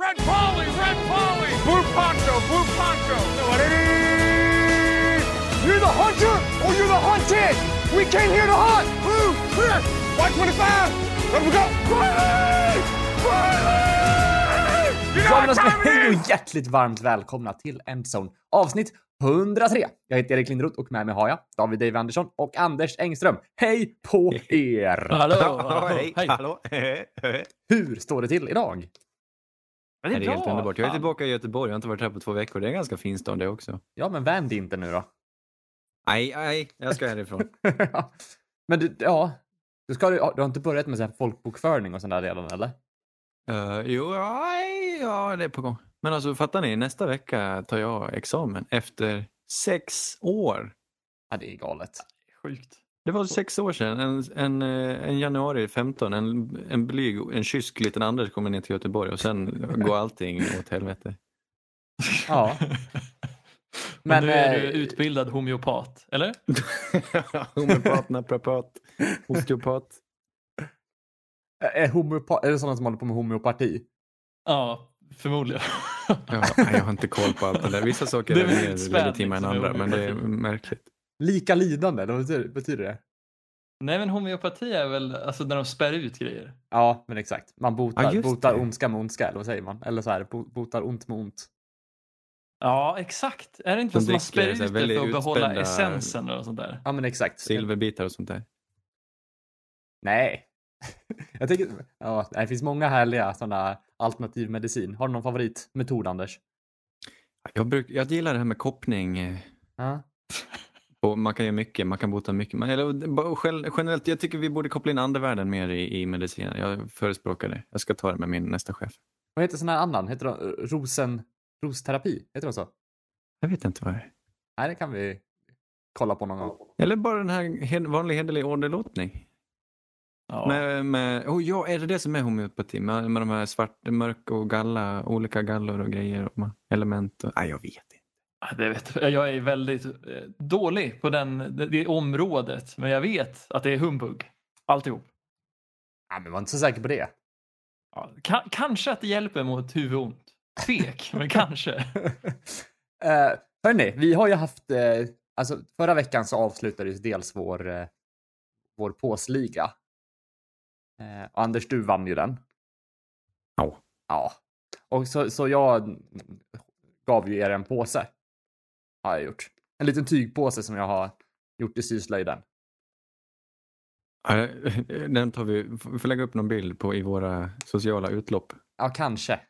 Red Polly, Red Polly, Blue Poncho, Blue Poncho. You're the hunter or you're the hunted! We came here to hunt! Blue, clear. White 25. Let we go. Men got alltså, time hej och hjärtligt varmt välkomna till Endzone avsnitt 103. Jag heter Erik Lindroth och med mig har jag David Dave Andersson och Anders Engström. Hej på er! Hallå! Ja, hej, Hej. hallå. Hej. Hur står det till idag? Ja, Det är helt bra, underbart. Jag är tillbaka i Göteborg. Jag har inte varit här på två veckor. Det är en ganska fin stad det också. Ja, men vänd inte nu då. Nej, nej, jag ska härifrån. men du, ja, du, ska, du har inte börjat med så här folkbokföring och sånt där redan eller? Uh, jo, ja, ja, det är på gång. Men alltså, fattar ni? Nästa vecka tar jag examen efter sex år. Ja, det är galet. Sjukt. Det var sex år sedan. En, en, eh, en januari 15, en, en blyg, en kysk liten Anders kommer ner till Göteborg och sen går allting åt helvete. Ja. Men Men, nu är eh, du utbildad homeopat, eller? Homeopat, naprapat, osteopat. är, homeopa- är det sådana som håller på med homeopati? Ja, förmodligen. Ja, jag har inte koll på allt det där. Vissa saker Det är är mer legitima än andra, men det är märkligt. Lika lidande, vad betyder, betyder det? Nej, men homeopati är väl alltså när de spär ut grejer. Ja, men exakt. Man botar, Ja, botar det. ondska med ondska, eller vad säger man? Eller så här, bo- botar ont med ont. Ja, exakt. Är det inte De som man spär ut så det för att behålla utspända- essensen och sånt där? Ja, men exakt. Silverbitar och sånt där. Nej. Jag tänker, ja, det finns många härliga sådana alternativ medicin. Har du någon favoritmetod, Anders? Jag, bruk, jag gillar det här med koppning. Ja. Och man kan göra mycket, man kan bota mycket. Man, eller, generellt, jag tycker vi borde koppla in andevärlden mer i, i medicinen. Jag förespråkar det. Jag ska ta det med min nästa chef. Vad heter sån här annan? Heter det eh, rosen, rosterapi? Heter det så? Jag vet inte vad det är. Nej, det kan vi kolla på någon gång. Eller bara den här hed, vanlig hederlig åderlåtning. Ja. Med, med, oh, ja, är det det som är homeopati? Med, med de här svart, mörk och galla, olika gallor och grejer och element? Och, nej, jag vet Det vet, jag Jag är väldigt eh, dålig på den, det, det området, men jag vet att det är humbug. Alltihop. Ja, men var inte så säker på det. Ja, ka- kanske att det hjälper mot huvudont. Tvek, men kanske. uh, hörni, vi har ju haft, eh, alltså förra veckan så avslutades dels vår, eh, vår påsliga. Och Anders, du vann ju den. Ja. Ja. Och så, så jag gav ju er en påse. Har jag gjort. En liten tygpåse som jag har gjort i syslöjden. Ja, Den tar vi, vi får lägga upp någon bild på i våra sociala utlopp. Ja, kanske.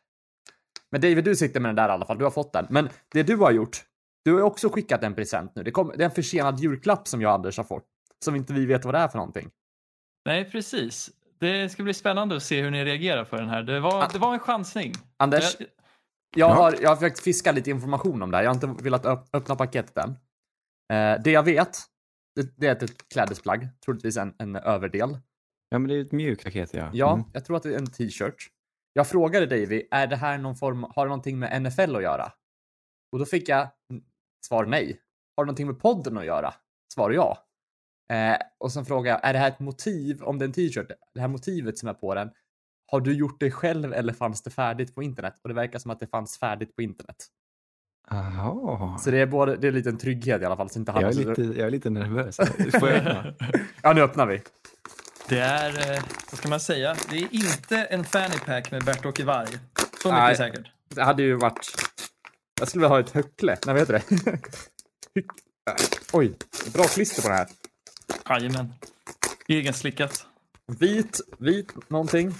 Men David, du sitter med den där i alla fall. Du har fått den. Men det du har gjort, du har också skickat en present nu. Det, kom, det är en försenad julklapp som jag och Anders har fått. Som inte vi vet vad det är för någonting. Nej, precis. Det ska bli spännande att se hur ni reagerar på den här. Det var, det var en chansning. Anders, Jag- jag Ja. har, jag har försökt fiska lite information om det här. Jag har inte velat öpp- öppna paketet än. Eh, det jag vet, det, det är ett klädesplagg. Troligtvis en, en överdel. Ja, men det är ett mjukt paket, ja. Ja, Mm. jag tror att det är en t-shirt. Jag frågade Davy, är det här någon form, har det någonting med NFL att göra? Och då fick jag svar nej. Har det någonting med podden att göra? Svar ja. Eh, och sen frågade jag, är det här ett motiv, om det är en t-shirt, det här motivet som är på den, har du gjort det själv eller fanns det färdigt på internet? Och det verkar som att det fanns färdigt på internet. Aha. Så det är både, det är lite en trygghet i alla fall. Så inte Jag är, lite, jag är lite nervös. Får jag öppna? Ja, nu öppnar vi. Det är, eh, vad ska man säga, det är inte en fanny pack med Bert-Åke Varg. Så mycket Nej. säkert. Det hade ju varit... Jag skulle vilja ha ett höckle. Nej, vad heter det? Oj, bra klister på det här. Jajamän. Egenslickat. Vit, vit någonting.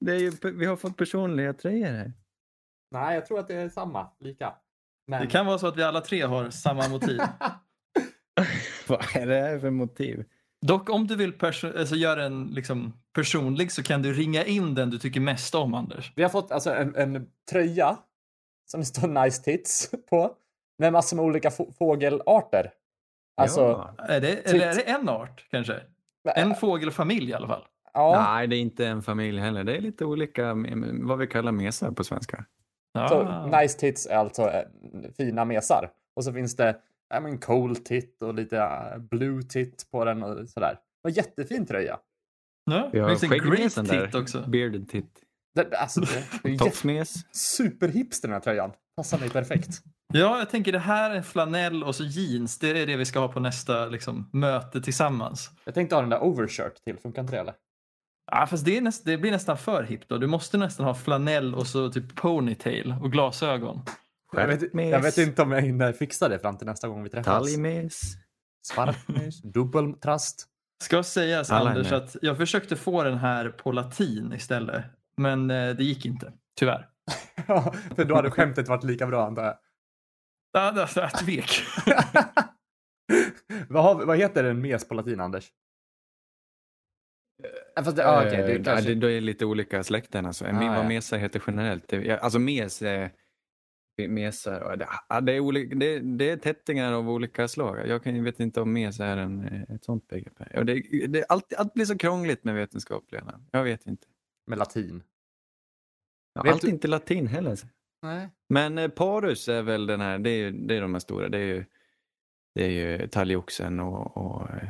Det är ju, vi har fått personliga tröjor här. Nej, jag tror att det är samma. Lika. Men... Det kan vara så att vi alla tre har samma motiv. Vad är det här för motiv? Dock om du vill perso- alltså, göra en liksom, personlig så kan du ringa in den du tycker mest om Anders. Vi har fått alltså en, en tröja som det står nice tits på. Med massor med olika få- fågelarter. Alltså, Ja. Är det, eller är det en art kanske? En fågelfamilj i alla fall. Ja. Nej, det är inte en familj heller. Det är lite olika, vad vi kallar mesar på svenska. Så Ah. nice tits är alltså eh, fina mesar. Och så finns det ja, men cold tit och lite eh, blue tit på den och sådär. Var jättefin tröja. Ja, det finns en great skäggmesan där. tit också. Bearded tit. Det, alltså, det, är Toppsmes. superhipster den här tröjan. Passar mig perfekt. Ja, jag tänker det här är flanell och så jeans. Det är det vi ska ha på nästa liksom, möte tillsammans. Jag tänkte ha den där overshirt till, funkar inte det eller? Ja, fast det, är näst, det blir nästan för hippt då. Du måste nästan ha flanell och så typ ponytail och glasögon. Jag vet, jag vet inte om jag hinner fixa det fram till nästa gång vi träffas. Talgmes. Svartmes, dubbeltrast. Ska sägas Alla Anders att jag försökte få den här på latin istället. Men eh, det gick inte, tyvärr. Ja, för då hade skämtet varit lika bra antar jag. Ja, det- Jag tvek. vad, har, vad heter en mes på latin, Anders? Fast det, ah, okej, det Eh, kanske... ja, det, det är lite olika släkten. Alltså. Ah, vad ja. mesar heter generellt. Alltså mes mesar. Det, ja, det, är olika, det, det är tättingar av olika slag. Jag kan, vet inte om mes är en, eh, ett sånt begrepp. Det, det, allt, allt blir så krångligt med vetenskapliga namn. Jag vet inte. Med latin. Ja, Vet allt du- inte latin heller. Nej. Men eh, parus är väl den här, det är, det är de här stora. Det är ju, det är ju talgoxen och, och eh,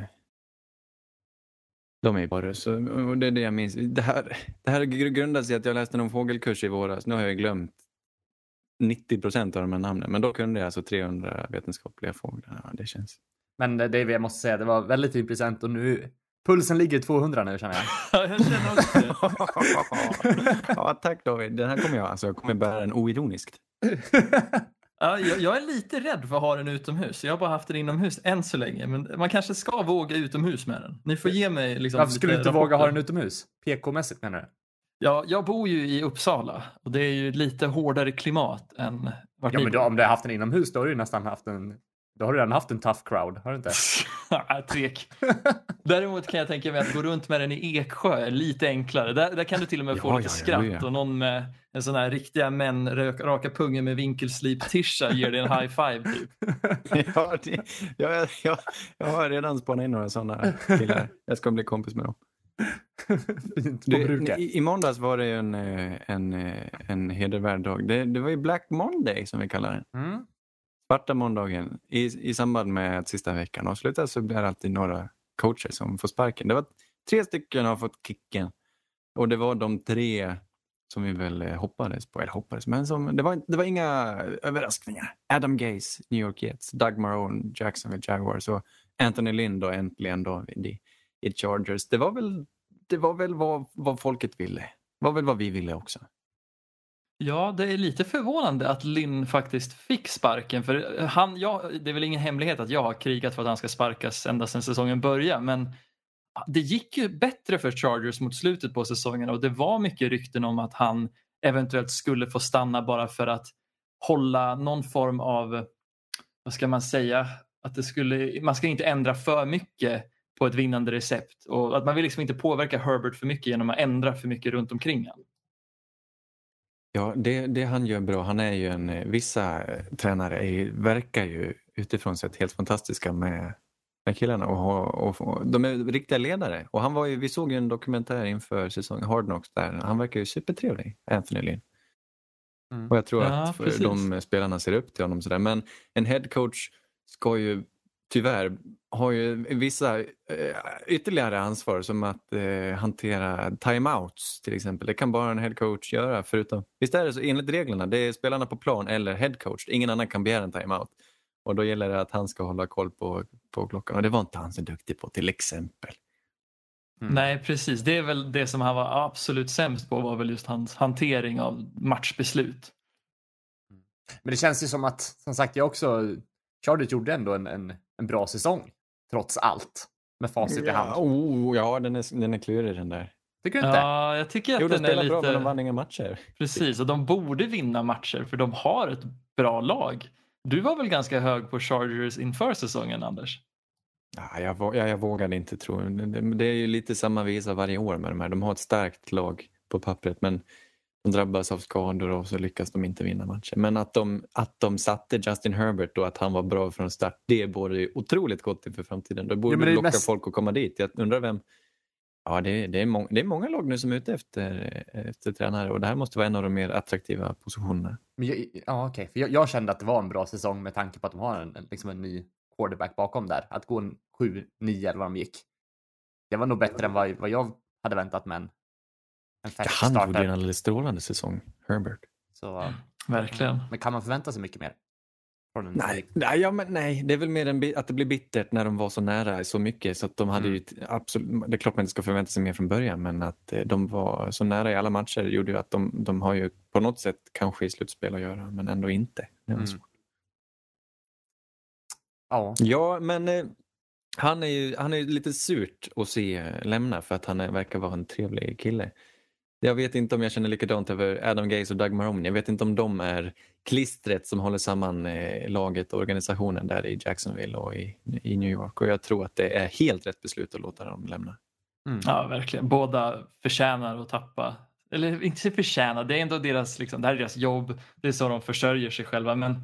de är. Och, och det är det jag minns. Det här, det här grundas i att jag läste någon fågelkurs i våras. Nu har jag glömt 90 procent av de här namnen. Men då kunde jag alltså 300 vetenskapliga fåglar. Ja, det känns... Men det, det jag måste säga, det var väldigt intressant och nu... Pulsen ligger 200 nu känner jag. Ja, jag känner också det. ja, tack David. Den här kommer jag, alltså, jag kommer bära den oironiskt. Ja, jag, jag är lite rädd för att ha den utomhus. Jag har bara haft den inomhus än så länge. Men man kanske ska våga utomhus med den. Ni får ge mig liksom Varför skulle du inte våga ha rapporter. den utomhus? PK-mässigt menar du? Ja, jag bor ju i Uppsala och det är ju lite hårdare klimat än vart Ja, ni men då, om du har haft den inomhus då har du ju nästan haft en... Då har du redan haft en tough crowd, har du inte? Ja, Tvek. Däremot kan jag tänka mig att gå runt med den i Eksjö är lite enklare. Där, där kan du till och med få Ja, lite ja, skratt ja. och någon med en sån här riktiga män rök- raka pungen med vinkelslip-tisha ger dig en high five typ. ja, det, jag, jag, jag har redan spanat in några sådana killar. Jag ska bli kompis med dem. Du, i, I måndags var det ju en, eh, en, eh, en hedervärd dag. Det, det var ju Black Monday som vi kallar den. Mm. Svarta måndagen i, i samband med att sista veckan avslutas så blir det alltid några coacher som får sparken. Det var tre stycken har fått kicken och det var de tre som vi väl eh, hoppades på, eller hoppades, men som, det, var, det var inga överraskningar. Adam Gaze, New York Jets, Doug Marone, Jacksonville Jaguars och Anthony Lind då äntligen då i, i Chargers. Det var väl, det var väl vad, vad folket ville. Det var väl vad vi ville också. Ja, det är lite förvånande att Lynn faktiskt fick sparken. För han, ja, det är väl ingen hemlighet att jag har krigat för att han ska sparkas ända sedan säsongen började. Men det gick ju bättre för Chargers mot slutet på säsongen och det var mycket rykten om att han eventuellt skulle få stanna bara för att hålla någon form av, vad ska man säga, att det skulle, man ska inte ändra för mycket på ett vinnande recept och att man vill liksom inte påverka Herbert för mycket genom att ändra för mycket runt omkring honom. Ja, det, det han gör bra, han är ju en, eh, vissa eh, tränare är, verkar ju utifrån sett helt fantastiska med, med killarna och, och, och de är riktiga ledare. Och han var ju, vi såg ju en dokumentär inför säsongen Hard Knocks där, han verkar ju supertrevlig, Anthony Lynn. Mm. Och jag tror Ja, att precis. de spelarna ser upp till honom sådär. Men en headcoach ska ju tyvärr ha ju vissa eh, ytterligare ansvar som att eh, hantera timeouts till exempel. Det kan bara en headcoach göra förutom, visst är det så enligt reglerna, det är spelarna på plan eller headcoach. Ingen annan kan begära en timeout. Och då gäller det att han ska hålla koll på, på klockan och det var inte han så duktig på till exempel. Mm. Nej, precis. Det är väl det som han var absolut sämst på var väl just hans hantering av matchbeslut. Men det känns ju som att, som sagt, jag också... Chargers gjorde ändå en, en, en bra säsong. Trots allt. Med facit i Ja, hand. oh, ja den, är, den är klurig den där. Tycker du inte? Ja, jag tycker att Jo, de den är spelar bra men de lite... vann inga matcher. Precis, och de borde vinna matcher för de har ett bra lag. Du var väl ganska hög på Chargers inför säsongen, Anders? Ja, jag, jag, jag vågade inte tro. Det, det är ju lite samma visa varje år med de här. De har ett starkt lag på pappret men de drabbas av skador och så lyckas de inte vinna matcher. Men att de, att de satte Justin Herbert och att han var bra från start, det borde ju otroligt gott inför framtiden. Det borde Ja, det locka mest- folk att komma dit. Jag undrar vem... Ja, det, det, är mång, det är många lag nu som är ute efter, efter tränare och det här måste vara en av de mer attraktiva positionerna. Men jag, ja. För jag, jag kände att det var en bra säsong med tanke på att de har en, liksom en ny quarterback bakom där. Att gå en 7-9 eller vad de gick. Det var nog bättre än vad, vad jag hade väntat, men en färsk han gjorde en alldeles strålande säsong, Herbert. Så, Verkligen. men kan man förvänta sig mycket mer? Nej, nej, ja, men nej, det är väl mer en att det blir bittert när de var så nära så mycket så att de hade Mm. ju absolut, det är klart man inte ska förvänta sig mer från början men att eh, de var så nära i alla matcher gjorde ju att de, de har ju på något sätt kanske i slutspel att göra men ändå inte. Det var Mm. svårt. Ja, Ja, men eh, han är ju han är ju lite surt att se eh, lämna för att han är, verkar vara en trevlig kille. Jag vet inte om jag känner likadant över Adam Gaze och Doug Marone. Jag vet inte om de är klistret som håller samman eh, laget och organisationen där i Jacksonville och i, i New York. Och jag tror att det är helt rätt beslut att låta dem lämna. mm. Ja, verkligen. Båda förtjänar att tappa. Eller inte förtjänar, det är ändå deras, liksom, det här är deras jobb. Det är så de försörjer sig själva. Men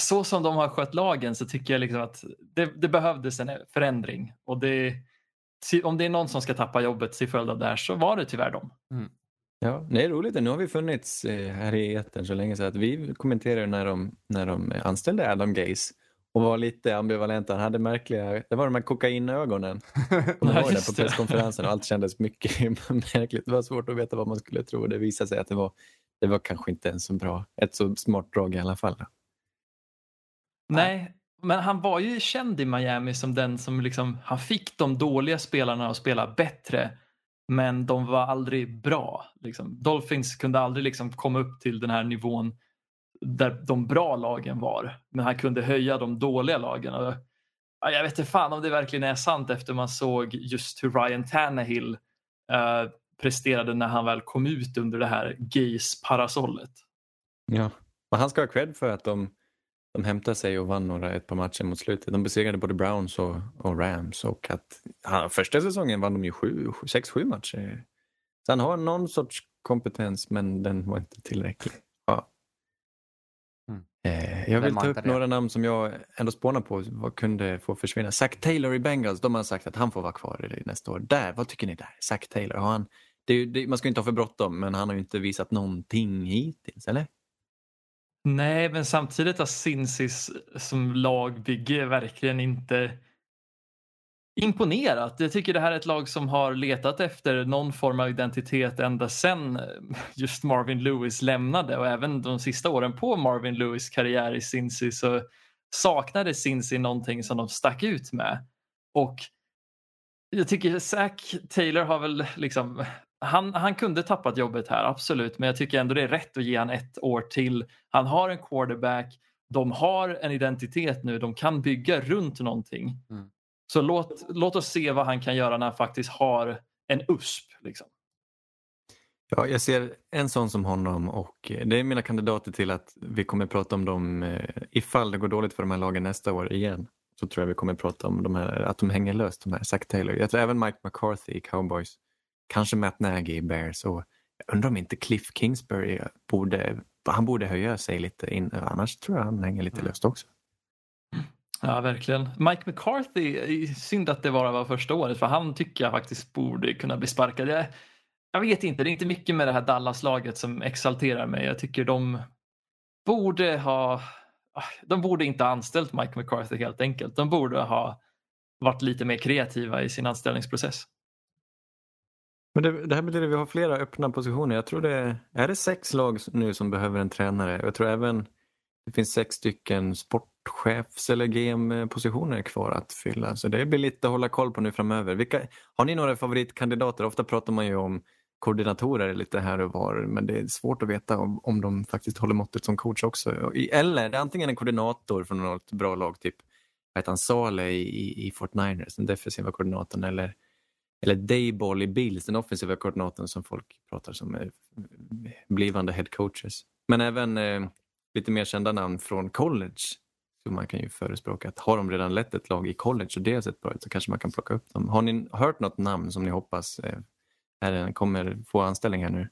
så som de har skött lagen så tycker jag liksom att det, det behövdes en förändring. Och det, om det är någon som ska tappa jobbet till följd av det här så var det tyvärr dem. Ja, det är roligt. Nu har vi funnits eh, här i etern så länge så att vi kommenterade när de, när de anställde Adam Gaze och var lite ambivalenta. Han hade märkliga, det var de här kokainögonen. Var där just på det. presskonferensen och allt kändes mycket märkligt. Det var svårt att veta vad man skulle tro. Det visade sig att det var, det var kanske inte en så bra, ett så smart drag i alla fall. Nej, men han var ju känd i Miami som den som liksom, han fick de dåliga spelarna att spela bättre men de var aldrig bra. Liksom. Dolphins kunde aldrig liksom komma upp till den här nivån där de bra lagen var. Men han kunde höja de dåliga lagen. Och, jag vet inte fan om det verkligen är sant efter man såg just hur Ryan Tannehill eh, presterade när han väl kom ut under det här gays-parasollet. Ja. Men han ska ha cred för att de, de hämtade sig och vann några, ett par matcher mot slutet. De besegrade både Browns och, och Rams och att ja, första säsongen vann de ju sju, sju, sex, sju matcher. Så han har någon sorts kompetens men den var inte tillräcklig. Ja. Mm. Eh, jag vill ta upp det? några namn som jag ändå spånar på vad kunde få försvinna. Zach Taylor i Bengals, de har sagt att han får vara kvar i nästa år. Där, vad tycker ni där? Zach Taylor, har han, det är, det, man ska inte ha för bråttom men han har ju inte visat någonting hittills, eller? Nej, men samtidigt har Sinsis som lagbygge verkligen inte imponerat. Jag tycker det här är ett lag som har letat efter någon form av identitet ända sedan eh, just Marvin Lewis lämnade och även de sista åren på Marvin Lewis karriär i Cincy så saknade Cincy någonting som de stack ut med. Och jag tycker Zack Taylor har väl liksom han, han kunde tappat jobbet här, absolut, men jag tycker ändå det är rätt att ge han ett år till. Han har en quarterback, de har en identitet nu, de kan bygga runt någonting. Mm. Så låt, låt oss se vad han kan göra när han faktiskt har en USP. Liksom. Ja, jag ser en sån som honom och eh, det är mina kandidater till att vi kommer prata om dem eh, ifall det går dåligt för de här lagen nästa år igen. Så tror jag vi kommer prata om de här, att de hänger löst, de här Zach Taylor. Jag tror även Mike McCarthy i Cowboys. Kanske Matt Nagy i Bears och jag undrar om inte Cliff Kingsbury borde, han borde höja sig lite in, annars tror jag han hänger lite Mm. löst också. Ja, verkligen. Mike McCarthy, synd att det bara var första året för han tycker jag faktiskt borde kunna bli sparkad. Jag, jag vet inte, det är inte mycket med det här Dallas-laget som exalterar mig. Jag tycker de borde ha ah, de borde inte ha anställt Mike McCarthy helt enkelt. De borde ha varit lite mer kreativa i sin anställningsprocess. Men det, det här betyder att vi har flera öppna positioner. Jag tror det är det sex lag nu som behöver en tränare. Jag tror även det finns sex stycken sportchefs eller GM-positioner kvar att fylla. Så det blir lite att hålla koll på nu framöver. Vilka, har ni några favoritkandidater? Ofta pratar man ju om koordinatorer lite här och var men det är svårt att veta om, om de faktiskt håller måttet som coach också. Eller det är antingen en koordinator från något bra lag, typ vad heter han, Sale i, i, i Fortniners, den defensiva koordinatorn, eller eller Dayball i Bills, den offensiva koordinatorn som folk pratar som är blivande head coaches. Men även eh, lite mer kända namn från college. Så man kan ju förespråka att har de redan lett ett lag i college och det har sett bra ut så kanske man kan plocka upp dem. Har ni hört något namn som ni hoppas eh, är, kommer få anställning här nu?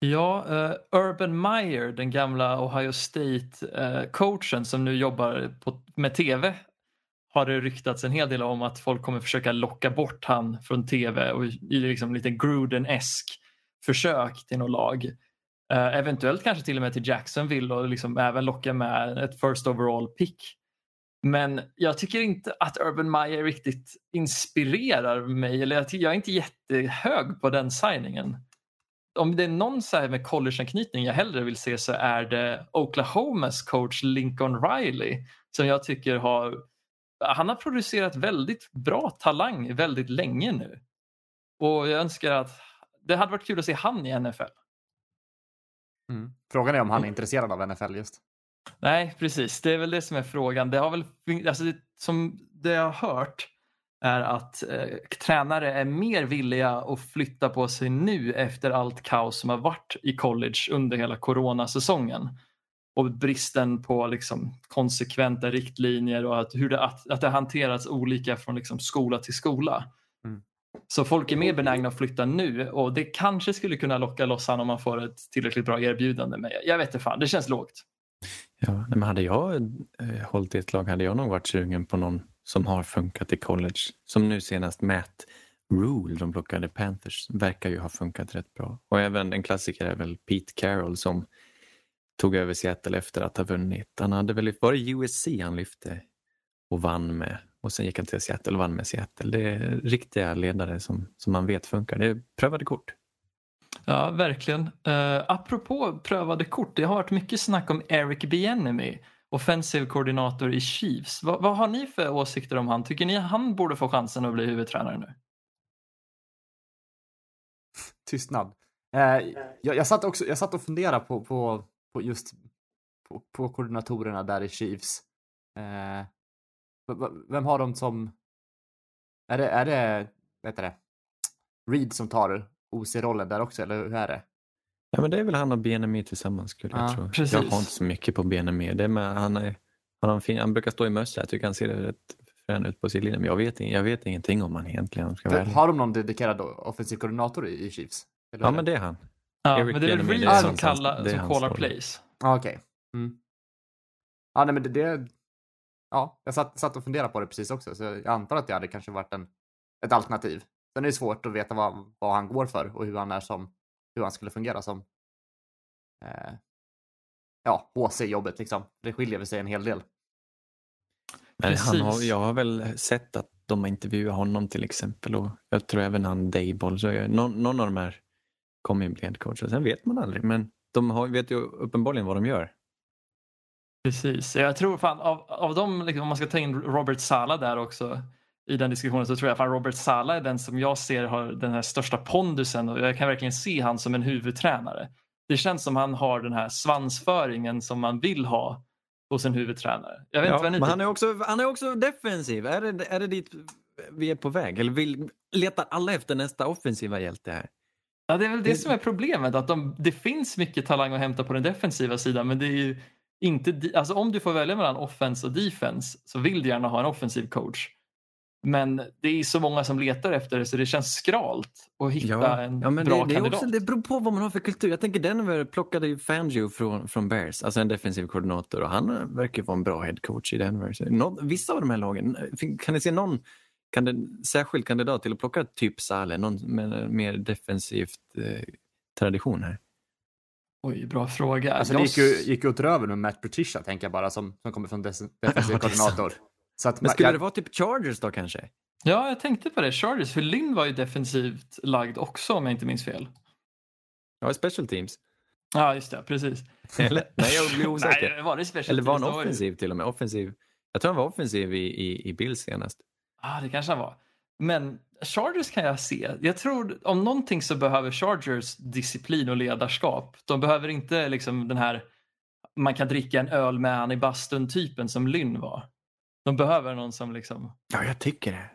Ja, eh, Urban Meyer, den gamla Ohio State-coachen eh, som nu jobbar på, med tv har det ryktats en hel del om att folk kommer försöka locka bort han från tv och i liksom lite Gruden-esk försök till något lag. Uh, eventuellt kanske till och med till Jacksonville och liksom även locka med ett first overall pick. Men jag tycker inte att Urban Meyer riktigt inspirerar mig. Eller jag, jag är inte jättehög på den signingen. om det är någon så här med collegeanknytning jag hellre vill se så är det Oklahomas coach Lincoln Riley som jag tycker har han har producerat väldigt bra talang väldigt länge nu. Och jag önskar att det hade varit kul att se han i NFL. Mm. Frågan är om han är intresserad av NFL just. Nej, precis. Det är väl det som är frågan. Det har väl, alltså, det, som det jag har hört är att eh, tränare är mer villiga att flytta på sig nu efter allt kaos som har varit i college under hela coronasäsongen. Och bristen på liksom, konsekventa riktlinjer och att, hur det, att, att det hanterats olika från liksom, skola till skola. Mm. Så folk är mer benägna att flytta nu och det kanske skulle kunna locka loss han om man får ett tillräckligt bra erbjudande. Men jag, jag vet inte fan, det känns lågt. Ja, men hade jag eh, hållit i ett lag hade jag nog varit sugen på någon som har funkat i college. Som nu senast Matt Rule, de plockade Panthers, verkar ju ha funkat rätt bra. Och även en klassiker är väl Pete Carroll som tog över Seattle efter att ha vunnit. Han hade väl, var det USC han lyfte och vann med och sen gick han till Seattle och vann med Seattle. Det är riktiga ledare som, som man vet funkar. Det är prövade kort. Ja, verkligen. Uh, apropå prövade kort, det har varit mycket snack om Eric Bieniemy, offensiv koordinator i Chiefs. Va, vad har ni för åsikter om han? Tycker ni han borde få chansen att bli huvudtränare nu? Tystnad. Uh, jag, jag, satt också, jag satt och funderade på, på, på just på, på koordinatorerna där i Chiefs. Uh, vem har de som... Är det, är det, vad heter det, Reed som tar OC-rollen där också, eller hur är det? Ja, men det är väl han och BNMI tillsammans skulle ja, jag tro. Precis. Jag har inte så mycket på BNMI. Det med, han, är, han, har fin, han brukar stå i mössa. Jag tycker han ser rätt frän ut på sidlinjen. Men jag vet, jag vet ingenting om han egentligen. Ska För, har de någon dedikerad offensiv koordinator i, i Chiefs? Eller ja, men det är han. Ja, Eric men det är väl Reed som, kallar, som callar plays. Ah, Okej. Okay. Mm. Ja, nej, men det, det, ja, jag satt, satt och funderade på det precis också, så jag antar att det hade kanske varit en, ett alternativ. Sen är det svårt att veta vad, vad han går för och hur han är som, hur han skulle fungera som eh, ja, HC-jobbet liksom. Det skiljer sig en hel del. Men han har, jag har väl sett att de har intervjuat honom till exempel och jag tror även han Dable, så jag, någon, någon av de här kommer ju bli headcoach. Sen vet man aldrig, men de har, vet ju uppenbarligen vad de gör. Precis, jag tror fan av, av dem, liksom, om man ska ta in Robert Sala där också i den diskussionen så tror jag att Robert Sala är den som jag ser har den här största pondusen och jag kan verkligen se han som en huvudtränare. Det känns som han har den här svansföringen som man vill ha hos en huvudtränare. Jag vet ja, inte men han är, också, han är också defensiv. Är det, är det dit vi är på väg? Eller vill, letar alla efter nästa offensiva hjälte här? Ja, det är väl det som är problemet. Att de, det finns mycket talang att hämta på den defensiva sidan men det är ju inte, alltså om du får välja mellan offense och defense så vill du gärna ha en offensiv coach. Men det är så många som letar efter det så det känns skralt att hitta ja, en ja, men bra det, det kandidat. Också, det beror på vad man har för kultur. Jag tänker Denver plockade ju Fangio från, från Bears, alltså en defensiv koordinator och han verkar vara en bra headcoach i Denver. Så någon, vissa av de här lagen, kan ni se någon kan det, särskild kandidat till att plocka typ Saleh, någon med mer defensivt eh, tradition här? Oj, bra fråga. Alltså, det gick ju, gick ju åt röven med Matt Patricia, tänker jag bara, som, som kommer från defensiv koordinator. Så att, Men skulle jag... det vara typ Chargers då kanske? Ja, jag tänkte på det. Chargers, för Lynn var ju defensivt lagd också om jag inte minns fel. Ja, special teams. Ja, just det. Precis. Eller, nej, jag blir osäker. nej, var det special Eller var han offensiv till och med? Offensiv. Jag tror han var offensiv i, i, i Bills senast. Ja, ah, det kanske han var. Men Chargers kan jag se. Jag tror om någonting så behöver Chargers disciplin och ledarskap. De behöver inte liksom den här man kan dricka en öl med han i bastun typen som Lynn var. De behöver någon som liksom... Ja, jag tycker det.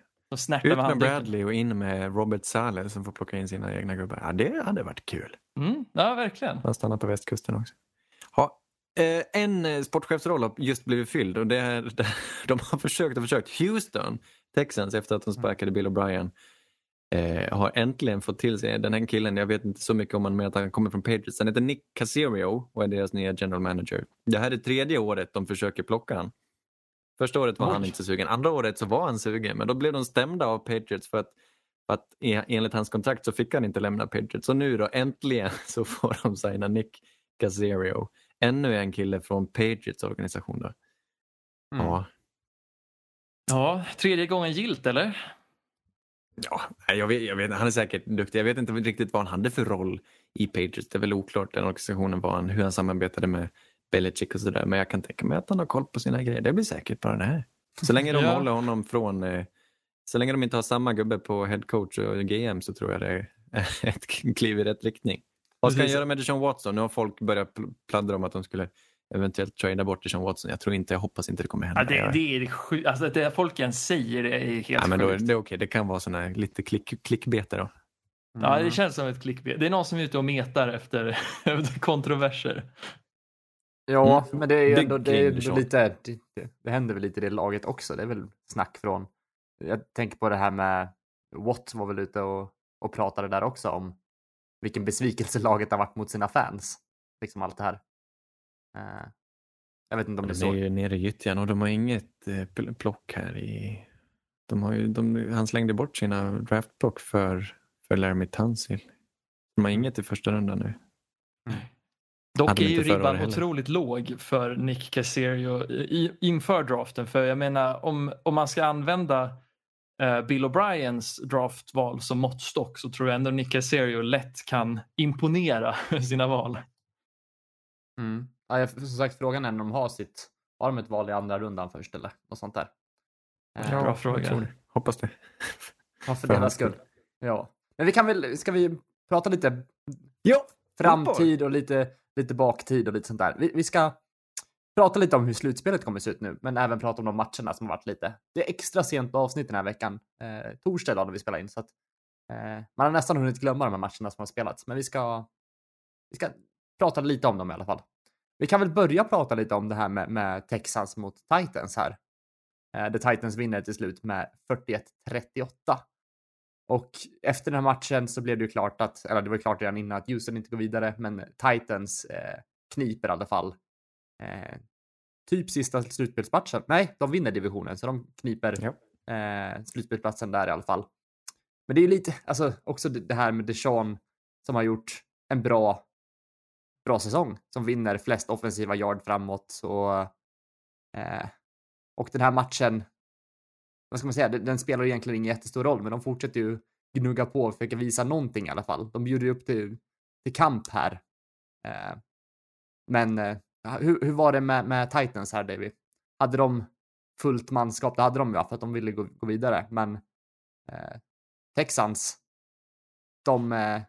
Ut med, med Bradley och in med Robert Saleh som får plocka in sina egna gubbar. Ja, det hade varit kul. Mm, ja, verkligen. Han stannar på västkusten också. Ha, eh, en eh, sportchefsroll har just blivit fylld och det är, de har försökt och försökt. Houston Texans efter att de sparkade Bill O'Brien eh, har äntligen fått till sig den här killen. Jag vet inte så mycket om honom men att han kommer från Patriots. Han heter Nick Caserio och är deras nya general manager. Det här är tredje året de försöker plocka han. Första året var Oj. han inte sugen. Andra året så var han sugen men då blev de stämda av Patriots för att, för att enligt hans kontrakt så fick han inte lämna Patriots. Så nu då äntligen så får de signa Nick Caserio. Ännu en kille från Patriots organisation. Då. Mm. Ja, Ja, tredje gången gilt eller? Ja, jag vet, jag vet, han är säkert duktig. Jag vet inte riktigt vad han hade för roll i Patriots. Det är väl oklart den organisationen var han, hur han samarbetade med Belichick och sådär. Men jag kan tänka mig att han har koll på sina grejer. Det blir säkert bara det här. Så länge de Ja. håller honom från, eh, så länge de inte har samma gubbe på head coach och GM så tror jag det är ett kliv i rätt riktning. Vad ska han göra med Deshaun Watson? Nu har folk börjat pl- pladdra om att de skulle eventuellt trada bort Deshaun Watson. Jag tror inte, jag hoppas inte det kommer hända. Ja, det, det är sjukt. Alltså, det folk ens säger är helt Ja, men då, är sjukt. det är okej, det kan vara såna här lite klick, klickbete då. Ja, Mm. det känns som ett clickbait. Det är någon som är ute och metar efter, efter kontroverser. Ja, Mm. men det är ju ändå, det är ändå lite, det, det- det händer väl lite i det laget också. Det är väl snack från, jag tänker på det här med, Watt var väl ute och, och pratade där också om vilken besvikelse laget har varit mot sina fans. Liksom allt det här. Eh, jag vet inte om De det är så. ju nere i gyttjan och de har inget eh, pl- plock här i... De har ju, de, han slängde bort sina draftplock för, för Laramie Tunsil. De har inget i första rundan nu. Dock Hade är de ju ribban otroligt låg för Nick Casario i, inför draften. För jag menar om, om man ska använda eh, Bill O'Briens draftval som måttstock så tror jag ändå Nick Casario lätt kan imponera med sina val. Mm. Ja, jag, som sagt, frågan är om de har sitt, har de ett val i andra rundan först eller något sånt där. Eh, Bra jag fråga. tror det. Hoppas det. Ja, för deras skull. Ja. Men vi kan väl, ska vi prata lite Ja, framtid och lite, lite baktid och lite sånt där. Vi, vi ska prata lite om hur slutspelet kommer se ut nu, men även prata om de matcherna som har varit lite. Det är extra sent avsnitt den här veckan. Eh, torsdag idag när vi spelar in, så att eh, man har nästan hunnit glömma de här matcherna som har spelats, men vi ska, vi ska prata lite om dem i alla fall. Vi kan väl börja prata lite om det här med, med Texans mot Titans här. Eh, där Titans vinner till slut med 41-38. Och efter den här matchen så blev det ju klart att, eller det var ju klart redan innan att Houston inte går vidare, men Titans eh, kniper i alla fall. Eh, typ sista slutspelsmatchen. Nej, de vinner divisionen, så de kniper Ja. eh, slutspelsplatsen där i alla fall. Men det är ju lite, alltså också det det här med Deshaun som har gjort en bra, bra säsong, som vinner flest offensiva yard framåt och, eh, och den här matchen, vad ska man säga, den, den spelar egentligen ingen jättestor roll, men de fortsätter ju gnugga på och försöka visa någonting i alla fall. De bjuder ju upp till, till kamp här. Eh, men eh, hur, hur var det med, med Titans här, David? Hade de fullt manskap? Det hade de ju för att de ville gå, gå vidare, men eh, Texans, de, eh,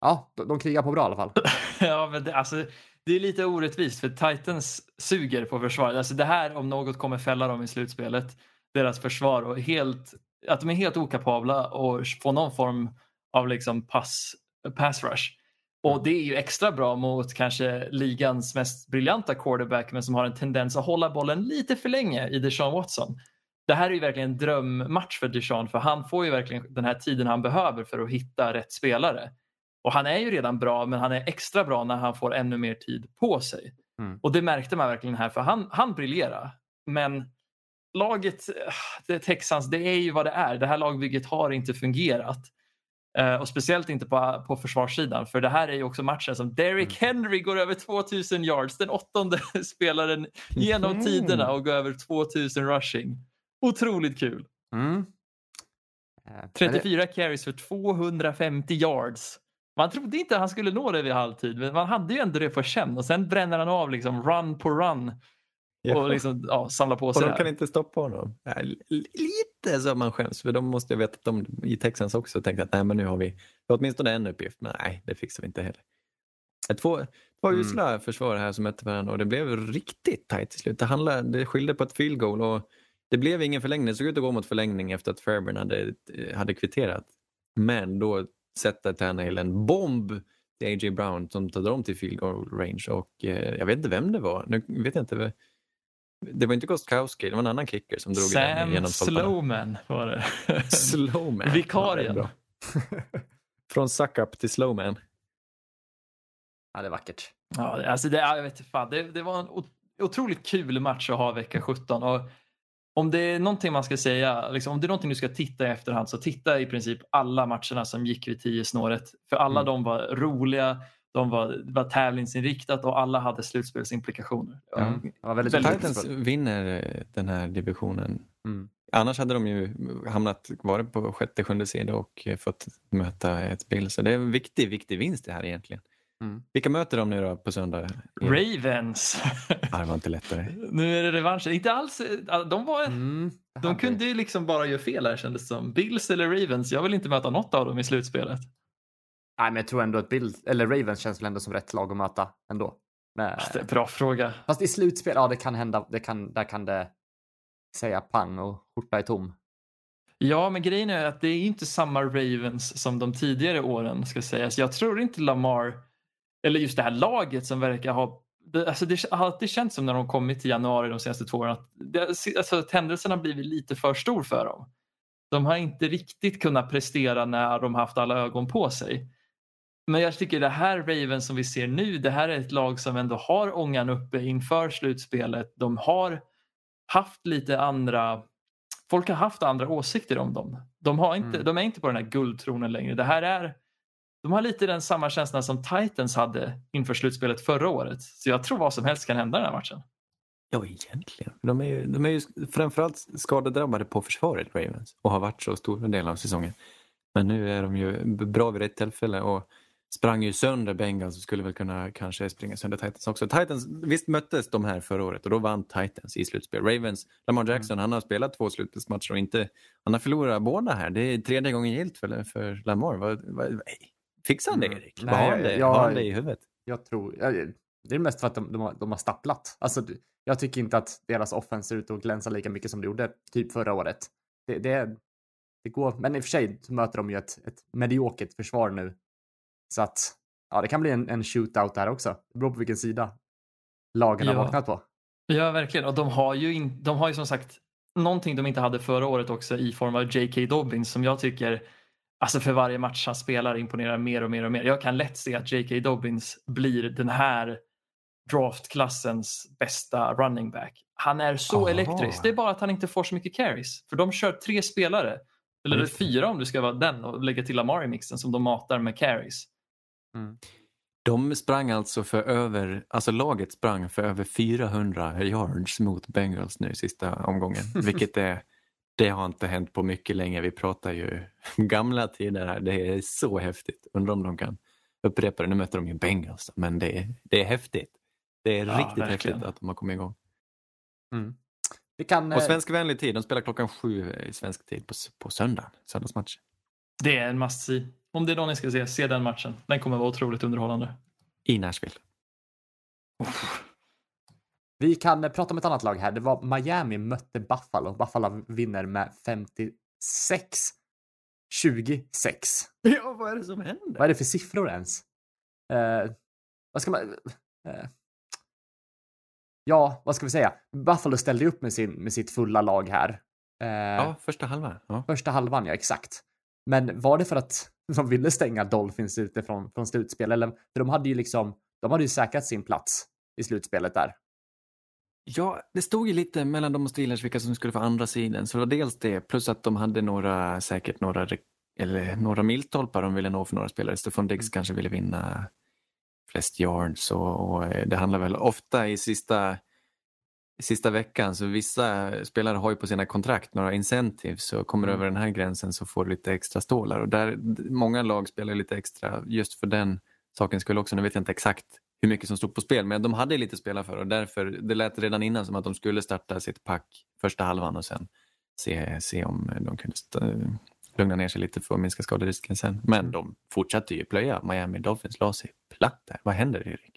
ja, de, de krigar på bra i alla fall. Ja, men det, alltså, det är lite orättvist för Titans suger på försvar. Alltså, det här om något kommer fälla dem i slutspelet. Deras försvar och helt, att de är helt okapabla att få någon form av liksom pass, pass rush. Och det är ju extra bra mot kanske ligans mest briljanta quarterback men som har en tendens att hålla bollen lite för länge i Deshaun Watson. Det här är ju verkligen en drömmatch för Deshaun för han får ju verkligen den här tiden han behöver för att hitta rätt spelare. Och han är ju redan bra men han är extra bra när han får ännu mer tid på sig. Mm. Och det märkte man verkligen här för han, han briljerar. Men laget, eh, det Texans, det är ju vad det är. Det här lagbygget har inte fungerat. Eh, och speciellt inte på, på försvarssidan för det här är ju också matchen som Derrick Henry går över 2000 yards. Den åttonde spelaren genom Mhm. tiderna och går över 2000 rushing. Otroligt kul. Mm. Eh, men det- 34 carries för 250 yards. Man trodde inte han skulle nå det vid halvtid, men man hade ju ändå det på känn. Och sen bränner han av liksom run på run och liksom, ja, samlar på Och sig de det kan inte stoppa honom. Ja, li- Lite så man skäms, för de måste ju veta att de i Texans också tänkte att nej, men nu har vi, åtminstone en uppgift, men nej, det fixar vi inte heller. Är Två, två Mm. usla försvar här som mötte varandra och det blev riktigt tajt till slut. Det, handlade, det skilde på ett field goal och det blev ingen förlängning. Det såg ut att gå mot förlängning efter att Fairburn hade, hade kvitterat. Men då sätter Tannehill en bomb till A.J. Brown som tar dem till field goal range och eh, jag vet inte vem det var. Nu vet jag inte. Det var inte Gostkowski, det var en annan kicker som drog den Sam genom stolparna. Slowman var det. Slowman. Vikarien. Ja, det. Från suck-up till slowman. Ja, det är vackert. Ja, det- alltså det, ja, jag vet inte fan, det, det var en ot- otroligt kul match att ha vecka 17. Och om det är någonting man ska säga, liksom, om det är någonting du ska titta i efterhand så titta i princip alla matcherna som gick vid 10 snåret. För alla Mm. de var roliga, de var, var tävlingsinriktat och alla hade slutspelsimplikationer. Var väldigt Titans vinner eh, den här divisionen Mm. Annars hade de ju hamnat, varit på sjätte, sjunde sida och fått möta ett Bill. Så det är en viktig, viktig vinst det här egentligen. Mm. Vilka möter de nu då på söndag? Ravens. Det var inte lättare. nu är det revansch. Inte alls. De, var, Mm. de kunde ju liksom bara göra fel här kändes det som. Bills eller Ravens. Jag vill inte möta något av dem i slutspelet. Nej, men jag tror ändå att Bill, eller Ravens känns väl ändå som rätt lag att möta ändå. Men, Det är en bra fråga. fast i slutspel, ja det kan hända, det kan, där kan det säga pang och skjorta är tom. Ja, men grejen är att det är inte samma Ravens som de tidigare åren ska sägas. Jag tror inte Lamar, eller just det här laget som verkar ha det, alltså det har alltid känts som när de kommit till januari de senaste två åren att det, alltså, att händelserna har blivit lite för stor för dem. De har inte riktigt kunnat prestera när de haft alla ögon på sig. Men jag tycker det här Ravens som vi ser nu, det här är ett lag som ändå har ångan uppe inför slutspelet. De har haft lite andra folk har haft andra åsikter om dem. De, har inte, Mm. de är inte på den här guldtronen längre. Det här är, de har lite den samma känsla som Titans hade inför slutspelet förra året. Så jag tror vad som helst kan hända i den här matchen. Ja, egentligen. De är ju, de är ju framförallt skadedrabbade på försvaret, Ravens, och har varit så stora delar av säsongen. Men nu är de ju bra vid rätt tillfälle och sprang ju sönder Bengals och skulle väl kunna kanske springa sönder Titans också. Titans, visst möttes de här förra året och då vann Titans i slutspel. Ravens, Lamar Jackson, han har spelat två slutspelsmatcher och inte, han har förlorat båda här. Det är tredje gången gillt för, för Lamar. Vad, vad- fixar han det Mm. Erik? Nej, har han det, jag- har han det i huvudet? Jag tror, ja, det är mest för att de, de, har, de har stapplat. Alltså, jag tycker inte att deras offense ser ut att glänsa lika mycket som det gjorde typ förra året. Det, det, det går, men i och för sig så möter de ju ett, ett mediokert försvar nu. Så att, ja, det kan bli en, en shootout där också. Det beror på vilken sida lagen har Ja. vaknat på. Ja, verkligen. Och de har ju, in, de har ju som sagt någonting de inte hade förra året också i form av J.K. Dobbins som jag tycker Alltså för varje match han spelar imponerar mer och mer och mer. Jag kan lätt se att J.K. Dobbins blir den här draftklassens bästa running back. Han är så Aha. elektrisk. Det är bara att han inte får så mycket carries. För de kör tre spelare, eller det. fyra om du ska vara den och lägga till Lamar i mixen som de matar med carries. De sprang alltså för över, alltså laget sprang för över 400 yards mot Bengals nu i sista omgången. Vilket är, det har inte hänt på mycket länge. Vi pratar ju gamla tider här. Det är så häftigt. Undrar om de kan upprepa det. Nu möter de ju Bengals, men det är, det är häftigt. Det är Ja, riktigt verkligen. häftigt att de har kommit igång. Vi kan, Och eh, svenskvänlig tid, de spelar klockan sju i svensk tid på, på söndagen, söndagsmatch. Det är en must see. Om det är någon ni ska se, se den matchen. Den kommer vara otroligt underhållande. I Nashville. Vi kan eh, prata om ett annat lag här. Det var Miami mötte Buffalo. Buffalo vinner med 56 26. Ja, vad är det som händer? Vad är det för siffror ens? Eh, vad ska man... Eh, ja, vad ska vi säga? Buffalo ställde upp med, sin, med sitt fulla lag här. Eh, Ja, första halvan. Ja. Första halvan, ja exakt. Men var det för att de ville stänga Dolphins ute från, från slutspel? Eller, för de hade ju liksom, de hade ju säkrat sin plats i slutspelet där. Ja, det stod ju lite mellan de och Steelers vilka som skulle få andra sidan. Så det var dels det, plus att de hade några, säkert några, eller några milstolpar de ville nå för några spelare. Stefan Diggs kanske ville vinna flest yards och, och eh, det handlar väl ofta i sista, sista veckan så vissa spelare har ju på sina kontrakt några incentives och kommer Mm. över den här gränsen så får du lite extra stålar och där, många lag spelar lite extra just för den saken skulle också. Nu vet jag inte exakt hur mycket som stod på spel, men de hade lite att spela för och därför, det lät redan innan som att de skulle starta sitt pack första halvan och sen se, se om de kunde eh, lugna ner sig lite för att minska skaderisken sen. Men de fortsatte ju plöja. Miami Dolphins la sig platt där. Vad händer Erik?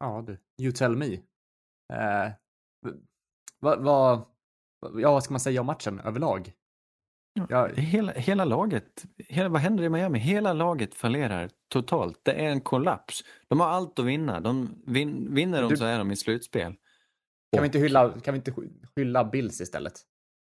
Ja du, you tell me. Eh, vad, vad, ja, vad ska man säga om matchen överlag? Ja, Hela, hela laget, hela, vad händer i Miami? Hela laget fallerar totalt. Det är en kollaps. De har allt att vinna. De vin, vinner de Du- så är de i slutspel. kan, vi inte hylla, kan vi inte skylla Bills istället?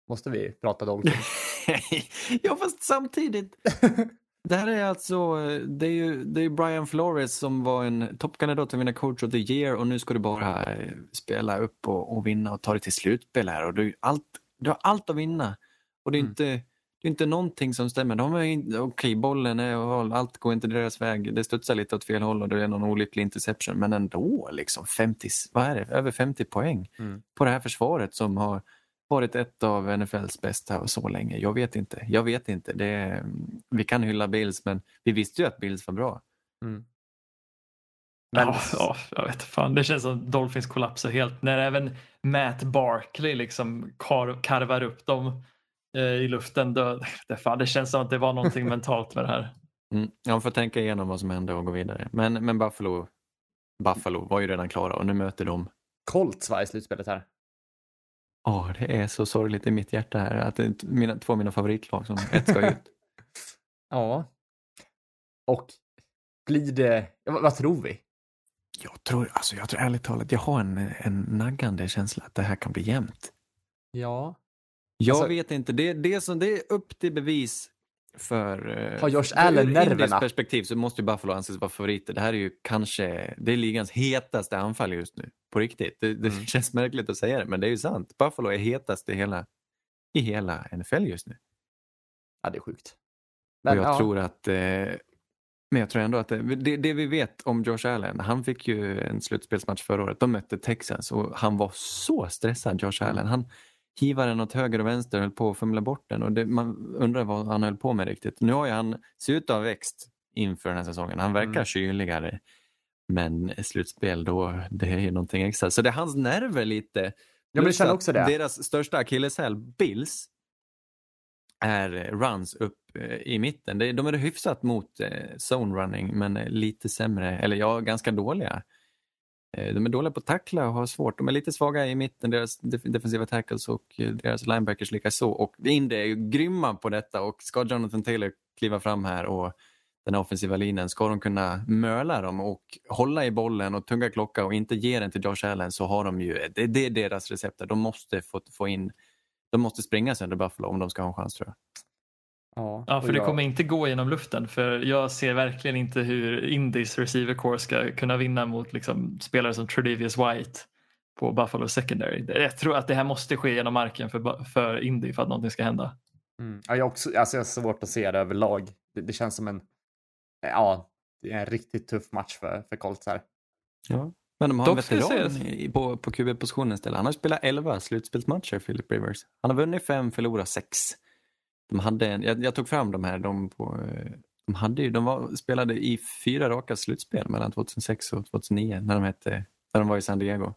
Måste vi prata Dolphins? ja, fast samtidigt. Det här är alltså, det är ju det är Brian Flores som var en toppkandidat att vinna coach of the year och nu ska du bara eh, spela upp och, och vinna och ta dig till slutspel här och du, allt, du har allt att vinna. Och det är Mm. inte, det är inte någonting som stämmer. De är inte- Okej, bollen är, allt går inte deras väg. Det studsar lite åt fel håll och det är någon olycklig interception. Men ändå, liksom 50, vad är det, över 50 poäng Mm. på det här försvaret som har varit ett av NFLs bästa så länge? Jag vet inte. Jag vet inte. Det, vi kan hylla Bills, men vi visste ju att Bills var bra. Mm. Men... Ja, ja, jag vet fan. Det känns som Dolphins kollapsar helt när även Matt Barkley liksom kar karvar upp dem i luften. Då, det, fan, det känns som att det var någonting mentalt med det här. Mm. Man får tänka igenom vad som hände och gå vidare. Men, men Buffalo, Buffalo var ju redan klara och nu möter de Colts var i slutspelet här. Ja, oh, det är så sorgligt i mitt hjärta här att det är mina, två av mina favoritlag som ett ska ut. ja. Och blir det, vad, vad, tror vi? Jag tror, alltså jag tror ärligt talat, jag har en, en naggande känsla att det här kan bli jämnt. Ja. Jag alltså, vet inte, det, det, som, det är upp till bevis för... Eh, har Josh Allen nerverna? perspektiv så måste ju Buffalo anses vara favoriter. Det här är ju kanske, det är ligans hetaste anfall just nu. På riktigt. Det, det mm. känns märkligt att säga det, men det är ju sant. Buffalo är hetast i hela, i hela NFL just nu. Ja, det är sjukt. Men, jag ja. tror att eh, men jag tror ändå att det, det, det, vi vet om Josh Allen, han fick ju en slutspelsmatch förra året. De mötte Texans och han var så stressad, Josh mm. Allen. Han hivade den åt höger och vänster höll på att fumla bort den. Och det, man undrar vad han höll på med riktigt. Nu har ju han, ser ut att ha växt inför den här säsongen. Han verkar mm. kyligare. Men slutspel då, det är ju någonting extra. Så det är hans nerver lite. Jag vill känna också det. Deras största akilleshäl, Bills, är runs upp eh, i mitten. De är hyfsat mot eh, zone running men lite sämre, eller ja, ganska dåliga. Eh, de är dåliga på att tackla och har svårt. De är lite svaga i mitten, deras defensiva tackles och eh, deras linebackers likaså. Och Indy är ju grymma på detta och ska Jonathan Taylor kliva fram här och den offensiva linjen, ska de kunna möla dem och hålla i bollen och tunga klocka och inte ge den till Josh Allen så har de ju, det, det är deras recept. De måste få, få in, de måste springa sönder Buffalo om de ska ha en chans tror jag. Ja, ja för det kommer inte gå genom luften för jag ser verkligen inte hur Indies receiver core ska kunna vinna mot liksom, spelare som Tredavious White på Buffalo secondary. Jag tror att det här måste ske genom marken för, för Indy för att någonting ska hända. Mm. Ja, jag, också, alltså jag har svårt att se det överlag. Det, det känns som en ja, det är en riktigt tuff match för, för Colts här. Ja. Men de har Dock en veteran på, på QB-positionen istället. Han har spelat 11 slutspelsmatcher, Philip Rivers. Han har vunnit 5, förlorat 6. De hade en, jag, jag, tog fram de här. De, på, de, hade ju, de var, spelade i fyra raka slutspel mellan 2006 och 2009 när de, hette, när de var i San Diego.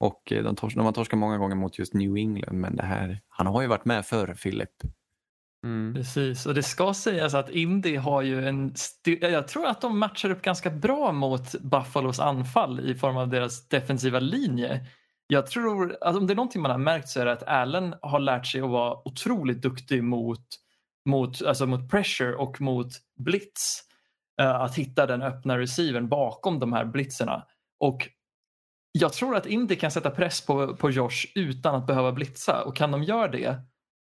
Och eh, de, tors, de har torskat många gånger mot just New England men det här, han har ju varit med förr, Philip. Mm. Precis, och det ska sägas att Indy har ju en... Jag tror att de matchar upp ganska bra mot Buffalos anfall i form av deras defensiva linje. Jag tror, alltså om det är någonting man har märkt så är det att Allen har lärt sig att vara otroligt duktig mot, mot, alltså mot pressure och mot blitz. Uh, att hitta den öppna receivern bakom de här blitzerna. Och jag tror att Indy kan sätta press på, på Josh utan att behöva blitza och kan de göra det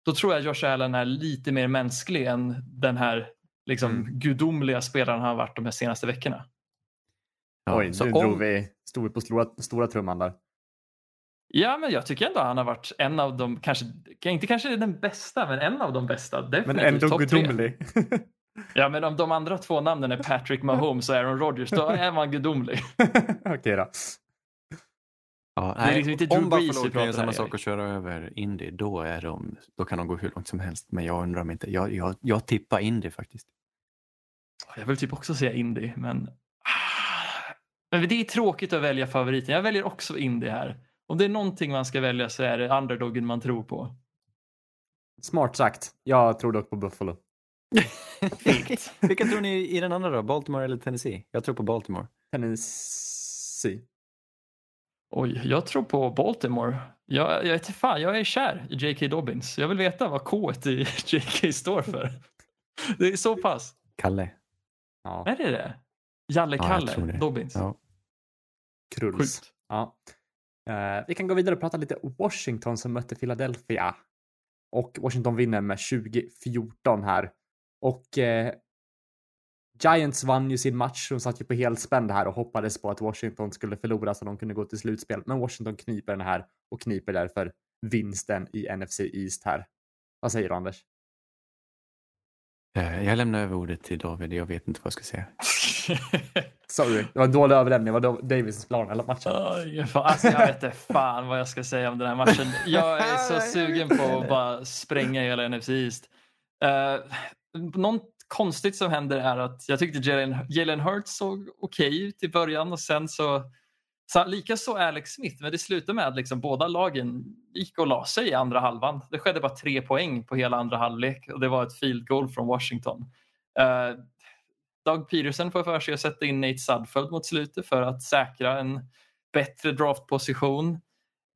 då tror jag Josh Allen är lite mer mänsklig än den här liksom, mm. gudomliga spelaren han har varit de här senaste veckorna. Ja, Oj, nu om... drog vi stor på stora, stora trumman där. Ja, men jag tycker ändå han har varit en av de, kanske, inte kanske den bästa, men en av de bästa. Definitivt men ändå gudomlig. ja, men om de andra två namnen är Patrick Mahomes och Aaron Rodgers, då är man gudomlig. Okej då. Ja, nej, liksom inte om Buffalo kan göra samma sak och köra över Indy, då, är de, då kan de gå hur långt som helst. Men jag undrar om inte, jag, jag, jag tippar Indy faktiskt. Jag vill typ också säga Indy, men... Ah, men det är tråkigt att välja favoriten. Jag väljer också Indy här. Om det är någonting man ska välja så är det underdogen man tror på. Smart sagt. Jag tror dock på Buffalo. Vilka tror ni i den andra då? Baltimore eller Tennessee? Jag tror på Baltimore. Tennessee. Oj, jag tror på Baltimore. Jag, jag är fan, jag är kär i J.K. Dobbins. Jag vill veta vad K i J.K. står för. Det är så pass. Kalle. Ja. Är det det? Jalle-Kalle ja, Dobbins? Ja. Krulls. Ja. Uh, vi kan gå vidare och prata lite Washington som mötte Philadelphia. Och Washington vinner med 2014 här. Och uh, Giants vann ju sin match. De satt ju på helspänn här och hoppades på att Washington skulle förlora så de kunde gå till slutspel. Men Washington kniper den här och kniper därför vinsten i NFC East här. Vad säger du Anders? Eh, jag lämnar över ordet till David. Jag vet inte vad jag ska säga. Sorry, det var en dålig överlämning. Det var Davis plan hela matchen. Oj, alltså, jag vet inte fan vad jag ska säga om den här matchen. Jag är så sugen på att bara spränga hela NFC East. Uh, något konstigt som händer är att jag tyckte Jalen, Jalen Hurts såg okej okay ut i början och sen så, så likaså Alex Smith, men det slutade med att liksom båda lagen gick och la sig i andra halvan. Det skedde bara tre poäng på hela andra halvlek och det var ett field goal från Washington. Uh, Doug Peterson får för sig att sätta in Nate Sudfeld mot slutet för att säkra en bättre draftposition.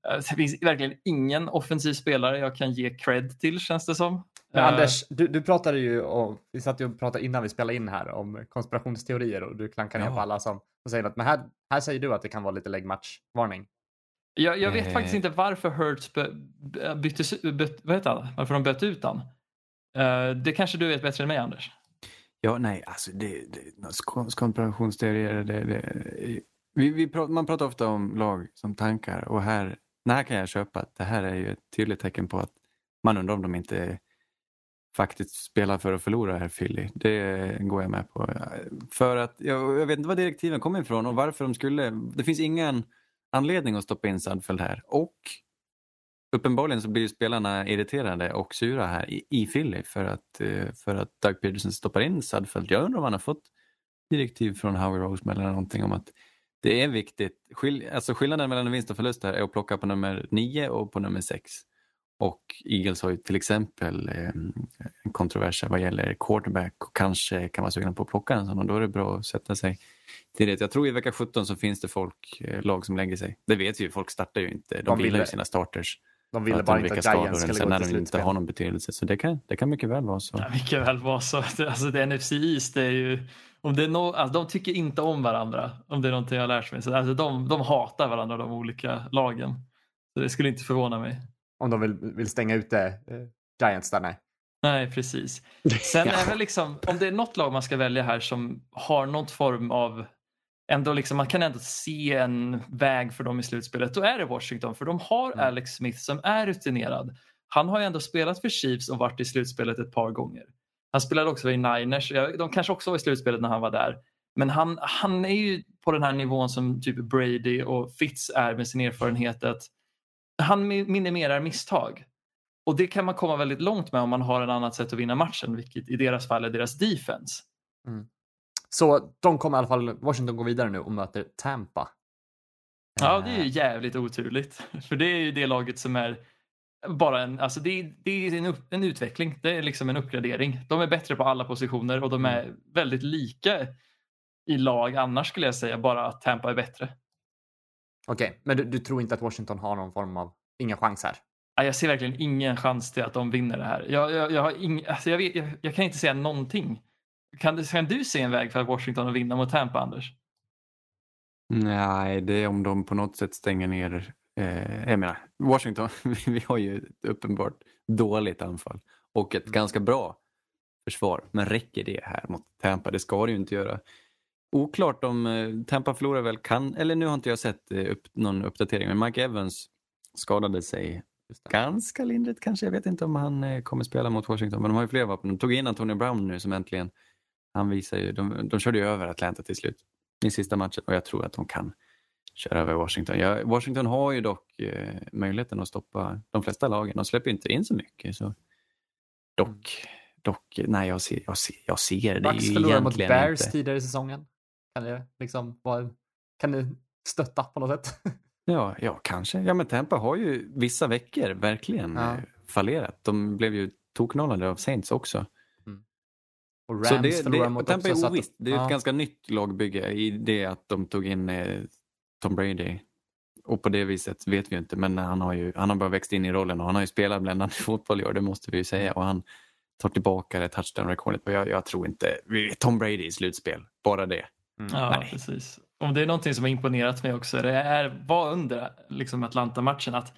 Eh, det finns verkligen ingen offensiv spelare jag kan ge cred till känns det som. Men Anders, du, du pratade ju om, vi satt ju och pratade innan vi spelade in här om konspirationsteorier och du klankar ner ja. på alla som, som säger något. Men här, här säger du att det kan vara lite läggmatchvarning. Jag, jag vet eh. faktiskt inte varför Hurts byttes, byt, vad heter han? varför de bytte ut han. Uh, det kanske du vet bättre än mig Anders? Ja, nej, alltså det, det, konspirationsteorier, det, det, vi, vi pratar, man pratar ofta om lag som tankar och här, här kan jag köpa att det här är ju ett tydligt tecken på att man undrar om de inte faktiskt spelar för att förlora här Philly. Det går jag med på. För att jag, jag vet inte var direktiven kommer ifrån och varför de skulle. Det finns ingen anledning att stoppa in Sandfeld här och uppenbarligen så blir spelarna irriterade och sura här i, i Philly för att, eh, för att Doug Peterson stoppar in Sudfeld. Jag undrar om han har fått direktiv från Howie Roseman eller någonting om att det är viktigt. Skill alltså skillnaden mellan vinst och förlust här är att plocka på nummer 9 och på nummer 6. Och Eagles har ju till exempel eh, en kontrovers vad gäller quarterback och kanske kan vara sugna på att plocka en sån och då är det bra att sätta sig till det. Jag tror i vecka 17 så finns det folk, eh, lag som lägger sig. Det vet vi ju, folk startar ju inte. De, de vill ju sina starters. De ville bara inte att Giants skulle sen gå till när de inte har någon betydelse. Så det kan, det kan mycket väl vara så. Ja, mycket väl vara så. Alltså, det NFC East, det är ju... Om det är no, alltså, de tycker inte om varandra, om det är någonting jag har lärt mig. Så, alltså, de, de hatar varandra, de olika lagen. Så det skulle inte förvåna mig. Om de vill, vill stänga ute eh, Giants där, nej. Nej, precis. Sen är det liksom, om det är något lag man ska välja här som har någon form av ändå liksom, man kan ändå se en väg för dem i slutspelet. Då är det Washington för de har mm. Alex Smith som är rutinerad. Han har ju ändå spelat för Chiefs och varit i slutspelet ett par gånger. Han spelade också i Niners. De kanske också var i slutspelet när han var där. Men han, han är ju på den här nivån som typ Brady och Fitz är med sin erfarenhet att han minimerar misstag. Och det kan man komma väldigt långt med om man har en annat sätt att vinna matchen, vilket i deras fall är deras defense. Mm. Så de kommer i alla fall, Washington går vidare nu och möter Tampa. Ja, det är ju eh. jävligt oturligt. För det är ju det laget som är bara en, alltså det, är, det är en, upp, en utveckling. Det är liksom en uppgradering. De är bättre på alla positioner och de är mm. väldigt lika i lag annars skulle jag säga, bara att Tampa är bättre. Okej, okay, men du, du, tror inte att Washington har någon form av, ingen chans här? Jag ser verkligen ingen chans till att de vinner det här. Jag, jag, jag, ing, alltså jag, vet, jag kan inte säga någonting. Kan du, kan du se en väg för Washington att vinna mot Tampa, Anders? Nej, det är om de på något sätt stänger ner. Eh, jag menar, Washington, vi har ju ett uppenbart dåligt anfall och ett mm. ganska bra försvar. Men räcker det här mot Tampa? Det ska det ju inte göra. Oklart om eh, Tampa förlorar väl kan, eller nu har inte jag sett eh, upp, någon uppdatering, men Mike Evans skadade sig ganska lindrigt kanske. Jag vet inte om han eh, kommer spela mot Washington, men de har ju fler vapen. De tog in Antonio Brown nu som äntligen han visar ju, de, de körde ju över Atlanta till slut i sista matchen och jag tror att de kan köra över Washington. Ja, Washington har ju dock eh, möjligheten att stoppa de flesta lagen. De släpper inte in så mycket. Så. Dock, dock nej jag ser, jag ser, jag ser det Bucks ju egentligen mot Bears inte. tidigare i säsongen. Kan det liksom vara, kan det stötta på något sätt? ja, ja, kanske. Ja, men Tampa har ju vissa veckor verkligen ja. Eh, fallerat. De blev ju toknollade av Saints också. Och Rams så det, det, mot Tampa är ovisst. Det är ja. ett ganska nytt lagbygge i det att de tog in eh, Tom Brady. Och på det viset vet vi inte, men han har ju han har bara växt in i rollen och han har ju spelat bländande fotboll i år, det måste vi ju säga. Och han tar tillbaka det touchdown-rekordet. Jag, jag tror inte, Tom Brady i slutspel, bara det. Mm. Ja, Nej. precis. Om det är någonting som har imponerat mig också, det är, var under liksom Atlanta-matchen att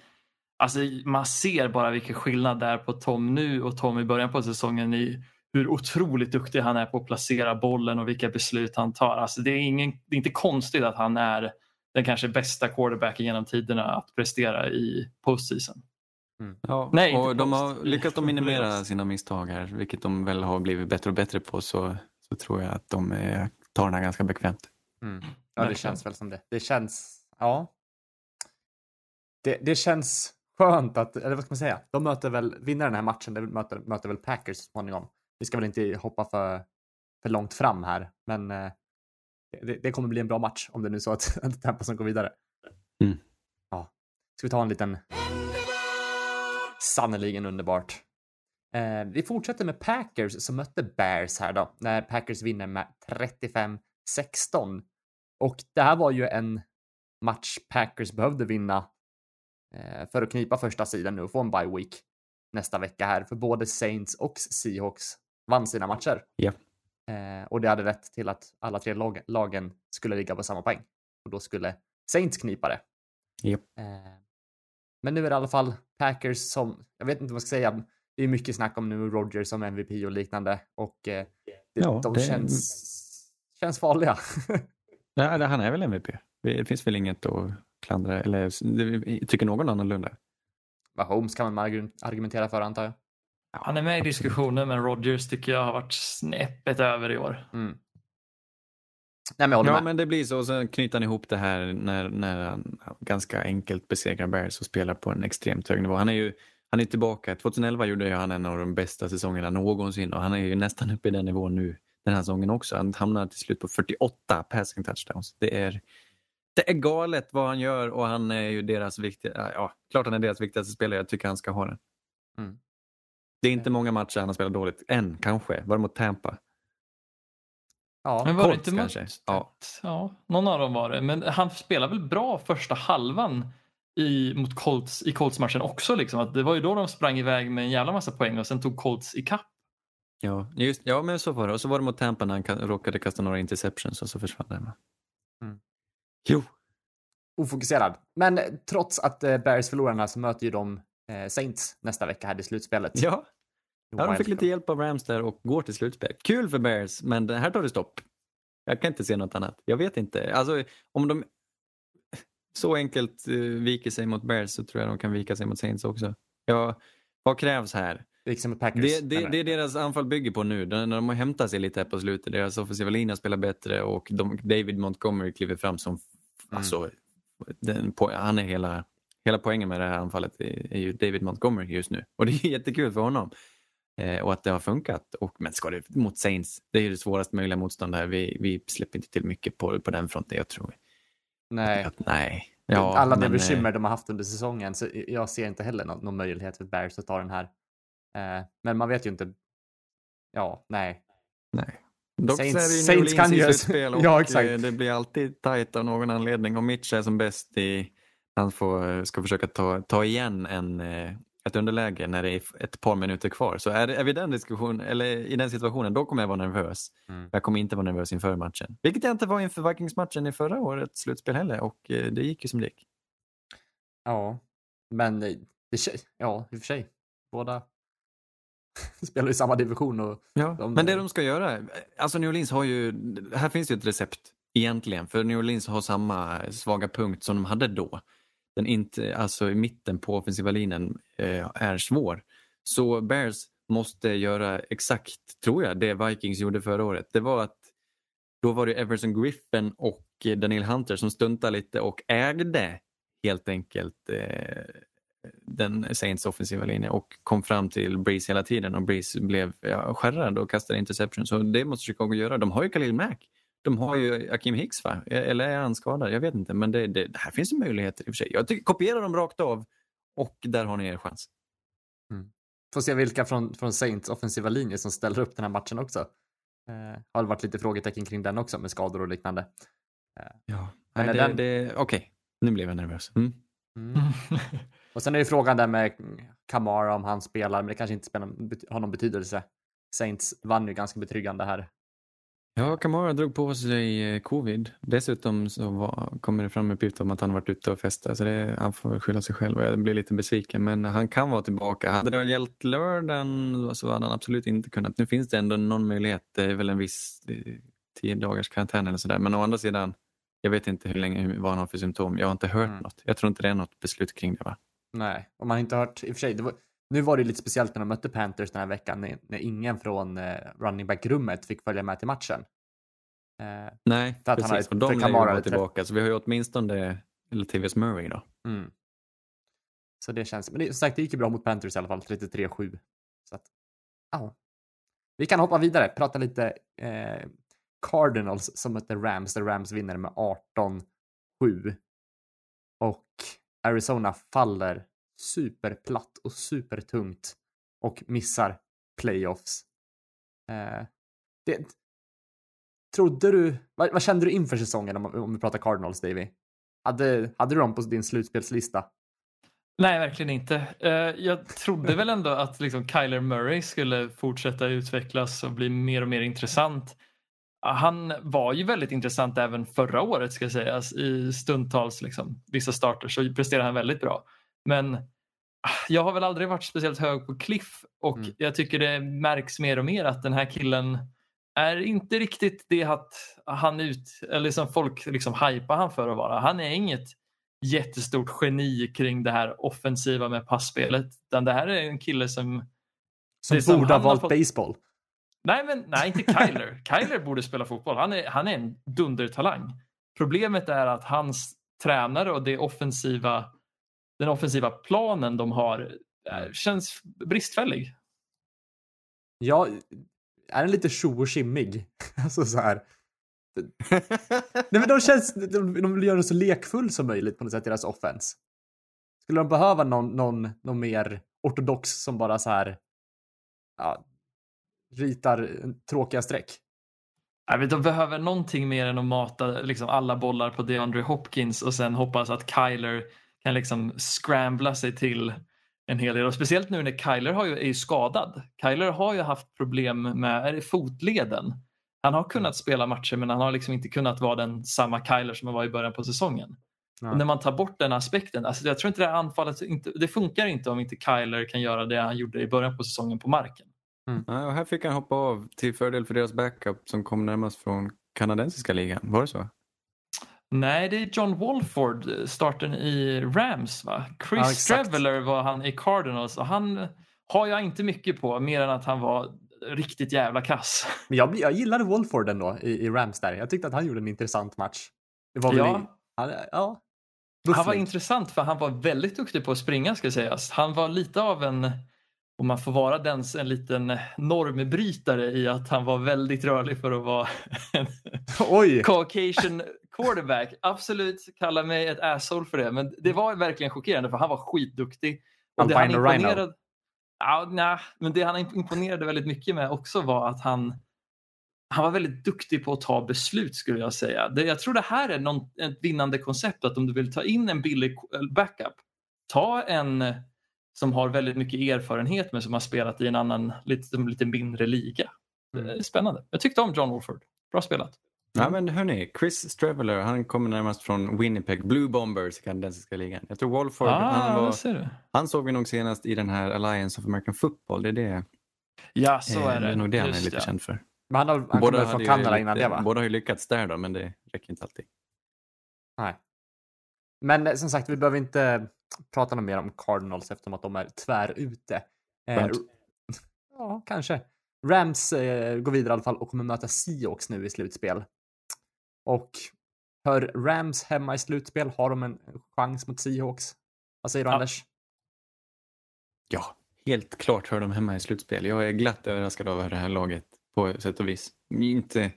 alltså, man ser bara vilken skillnad det är på Tom nu och Tom i början på säsongen i hur otroligt duktig han är på att placera bollen och vilka beslut han tar. Alltså det, är ingen, det är inte konstigt att han är den kanske bästa quarterbacken genom tiderna att prestera i postseason. Mm. Ja, Nej, och de har lyckats minimera sina misstag här, vilket de väl har blivit bättre och bättre på. Så, så tror jag att de är tar den här ganska bekvämt. Mm. Ja, det känns väl som det. Det känns, ja. Det, det känns skönt att, eller vad ska man säga, de möter väl, vinner den här matchen, de möter, möter väl Packers så småningom. Vi ska väl inte hoppa för, för långt fram här, men eh, det, det kommer bli en bra match om det nu är så att att Tampa som går vidare. Mm. Ja. Ska vi ta en liten Sannerligen underbart. Eh, vi fortsätter med Packers som mötte Bears här då, när Packers vinner med 35-16. Och det här var ju en match Packers behövde vinna eh, för att knipa första sidan nu och få en bye week nästa vecka här, för både Saints och Seahawks vann sina matcher. Ja. Eh, och det hade rätt till att alla tre lag, lagen skulle ligga på samma poäng. Och då skulle Saints knipa det. Japp. Eh, men nu är det i alla fall Packers som, jag vet inte vad jag ska säga, det är mycket snack om nu Rodgers som MVP och liknande och eh, det, Ja, de det- känns, känns farliga. Ja, han är väl MVP. Det finns väl inget att klandra, eller tycker någon annorlunda? Vad Holmes kan man argu- argumentera för antar jag. Han är med i diskussionen men Rodgers tycker jag har varit snäppet över i år. Mm. Nej men Ja, med. men det blir så. Och sen knyter han ihop det här när, när han ganska enkelt besegrar Bears och spelar på en extremt hög nivå. Han är ju han är tillbaka. 2011 gjorde ju han en av de bästa säsongerna någonsin och han är ju nästan uppe i den nivån nu den här säsongen också. Han hamnar till slut på 48 passing touchdowns. Det är, det är galet vad han gör och han är ju deras viktiga, ja, klart han är deras viktigaste spelare. Jag tycker han ska ha den. Mm. Det är inte många matcher han har spelat dåligt. En kanske, bara mot Tampa. Ja, Men var det Colts inte kanske. Mot, Ja. ja. någon av dem var det. Men han spelar väl bra första halvan i, mot Colts, i Colts-matchen också. Liksom. Att det var ju då de sprang iväg med en jävla massa poäng och sen tog Colts i kapp. Ja, just, ja, men så var det. Och så var det mot Tampa när han ka- råkade kasta några interceptions och så försvann det. Mm. Jo, ofokuserad. Men trots att eh, Bears förlorar så möter ju de Saints nästa vecka här i slutspelet. ja. Ja de fick lite hjälp av Rams där och går till slutspel. Kul för Bears, men det här tar det stopp. Jag kan inte se något annat. Jag vet inte. Alltså, om de så enkelt uh, viker sig mot Bears så tror jag de kan vika sig mot Saints också. Ja, vad krävs här? Liksom Packers. Det, det, det är deras anfall bygger på nu. De, de har hämtat sig lite här på slutet. Deras offensiva linje spelar bättre och de, David Montgomery kliver fram som... Mm. Alltså, den, po- han är hela, hela poängen med det här anfallet är, är ju David Montgomery just nu. Och det är jättekul för honom. Eh, och att det har funkat. Och, men ska det mot Saints, det är ju det svåraste möjliga motstånd här. Vi, vi släpper inte till mycket på, på den fronten. Jag tror Nej. att nej. Ja, Alla de men, bekymmer eh, de har haft under säsongen så jag ser inte heller någon, någon möjlighet för Bears att ta den här. Eh, men man vet ju inte. Ja, nej. Nej. Dock Saints- så är det ju Saints kan ju- slutspel och Ja, exakt. eh, det blir alltid tajt av någon anledning. Och Mitch är som bäst i han får, ska försöka ta, ta igen en, eh, ett underläge när det är ett par minuter kvar. Så är, är vi den diskussion, eller i den situationen, då kommer jag vara nervös. Mm. Jag kommer inte vara nervös inför matchen. Vilket jag inte var inför Vikings-matchen i förra årets slutspel heller. Och eh, det gick ju som det gick. Ja, men eh, det, ja, i och för sig. Båda spelar i samma division och Ja, De- men det de ska göra, alltså New Orleans har ju, här finns ju ett recept egentligen, för New Orleans har samma svaga punkt som de hade då. Den inte, alltså i mitten på offensiva linjen eh, är svår. Så Bears måste göra exakt, tror jag, det Vikings gjorde förra året. Det var att då var det Everson Griffin och Daniel Hunter som stuntade lite och ägde helt enkelt eh, den Saints offensiva linje och kom fram till Breeze hela tiden och Breeze blev ja, skärrad och kastade interception. Så det måste Chicago göra. De har ju Khalil Mack. De har ju Akim Hicks va? Eller är han skadad? Jag vet inte. Men det, det, det här finns ju möjligheter i och för sig. Jag tycker, kopiera dem rakt av och där har ni er chans. får se vilka från, från Saints offensiva linje som ställer upp den här matchen också. Eh, har det varit lite frågetecken kring den också med skador och liknande. Ja. Men Nej, är det, den- det, Okej, nu blev jag nervös. Mm. Mm. Och sen är det frågan där med Kamara om han spelar, men det kanske inte spelar, har någon betydelse. Saints vann ju ganska betryggande här. Ja, Kamara drog på sig eh, covid. Dessutom så var, kommer det fram uppgifter om att han varit ute och festat. Så det, han får väl skylla sig själv jag blir lite besviken. Men han kan vara tillbaka. Hade det gällt lördagen så hade han absolut inte kunnat. Nu finns det ändå någon möjlighet. Det är väl en viss eh, tio dagars karantän eller sådär. Men å andra sidan, jag vet inte hur länge, vad han har för symptom. Jag har inte hört Mm. något. Jag tror inte det är något beslut kring det va? Nej, om man inte hört, i och för sig, det var, nu var det lite speciellt när de mötte Panthers den här veckan när, ingen från eh, running back-rummet fick följa med till matchen. Eh, Nej, För att han precis. har- Och de lär ju tillbaka. Så vi har ju åtminstone Latavius Murray då. mm. Så det känns, men det, som sagt, det gick ju bra mot Panthers i alla fall, 33-7. Så att, ja. Vi kan hoppa vidare, prata lite eh, Cardinals som mötte Rams, där Rams vinner med 18-7. Och Arizona faller superplatt och supertungt och missar playoffs. Eh, det, trodde du, vad, vad kände du inför säsongen om, om vi pratar Cardinals, Davy? Hade, hade du dem på din slutspelslista? Nej, verkligen inte. Eh, jag trodde väl ändå att liksom Kyler Murray skulle fortsätta utvecklas och bli mer och mer intressant. Ah, han var ju väldigt intressant även förra året ska sägas i stundtals liksom, vissa starter så presterade han väldigt bra. Men ah, jag har väl aldrig varit speciellt hög på Cliff och Mm. jag tycker det märks mer och mer att den här killen är inte riktigt det att han ut, eller som folk liksom hypar han för att vara. Han är inget jättestort geni kring det här offensiva med passspelet. Utan det här är en kille som... Som det som borde ha valt fått- baseball. Nej, men, nej inte Kyler. Kyler borde spela fotboll. Han är, han är en dundertalang. Problemet är att hans tränare och det offensiva, den offensiva planen de har eh, känns bristfällig. Ja, är den lite tjo och skimmig? alltså så här. Nej, men de, känns, de, de vill göra det så lekfull som möjligt på något sätt, deras offense. Skulle de behöva någon, någon, någon mer ortodox som bara så här ja, ritar tråkiga streck? Jag vet, de behöver någonting mer än att mata liksom, alla bollar på DeAndre Hopkins och sen hoppas att Kyler kan liksom scrambla sig till en hel del. Och speciellt nu när Kyler har ju, är ju skadad. Kyler har ju haft problem med är det fotleden. Han har kunnat spela matcher men han har liksom inte kunnat vara den samma Kyler som han var i början på säsongen. När man tar bort den aspekten, alltså jag tror inte det här anfallet, inte, det funkar inte om inte Kyler kan göra det han gjorde i början på säsongen på marken. Ja, och här fick han hoppa av till fördel för deras backup som kom närmast från kanadensiska ligan. Var det så? Nej, det är John Walford, eh, starten i Rams va? Chris Ja. Traveller var han i Cardinals och han har jag inte mycket på mer än att han var riktigt jävla kass. Men jag, jag gillade Wolford ändå i, i Rams där. Jag tyckte att han gjorde en intressant match. Det var Ja. i, han, ja. Han var Buffling. intressant för han var väldigt duktig på att springa ska sägas. Han var lite av en, om man får vara den, en liten normbrytare i att han var väldigt rörlig för att vara en Oj! Caucasian quarterback. Absolut, kalla mig ett asshole för det, men det var verkligen chockerande för han var skitduktig. Och det han Albino Rhino. imponerade, ja, nej, men det han imponerade väldigt mycket med också var att han han var väldigt duktig på att ta beslut skulle jag säga. Det, jag tror det här är någon, ett vinnande koncept att om du vill ta in en billig backup, ta en som har väldigt mycket erfarenhet men som har spelat i en annan lite, lite mindre liga. Det är spännande. Jag tyckte om John Wolford. Bra spelat. Ja men hörni, Chris Straveller, han kommer närmast från Winnipeg Blue Bombers i kanadensiska ligan. Jag tror Walford, han, Ah, var, ser du. han såg vi nog senast i den här Alliance of American Football. Det är det, Ja, så eh, är det. det är nog det han är Just lite ja. känd för. Men han, har, han Båda kommer från Kanada innan det va? Båda har ju lyckats där då, men det räcker inte alltid. Nej. Men eh, som sagt, vi behöver inte prata något mer om Cardinals eftersom att de är tvärute. Eh, Skönt. ja, kanske. Rams eh, går vidare i alla fall och kommer möta Seahawks nu i slutspel. Och hör Rams hemma i slutspel, har de en chans mot Seahawks? Vad säger du Ja. Anders? Ja, helt klart hör de hemma i slutspel. Jag är glatt överraskad av det här laget på sätt och vis. Inte,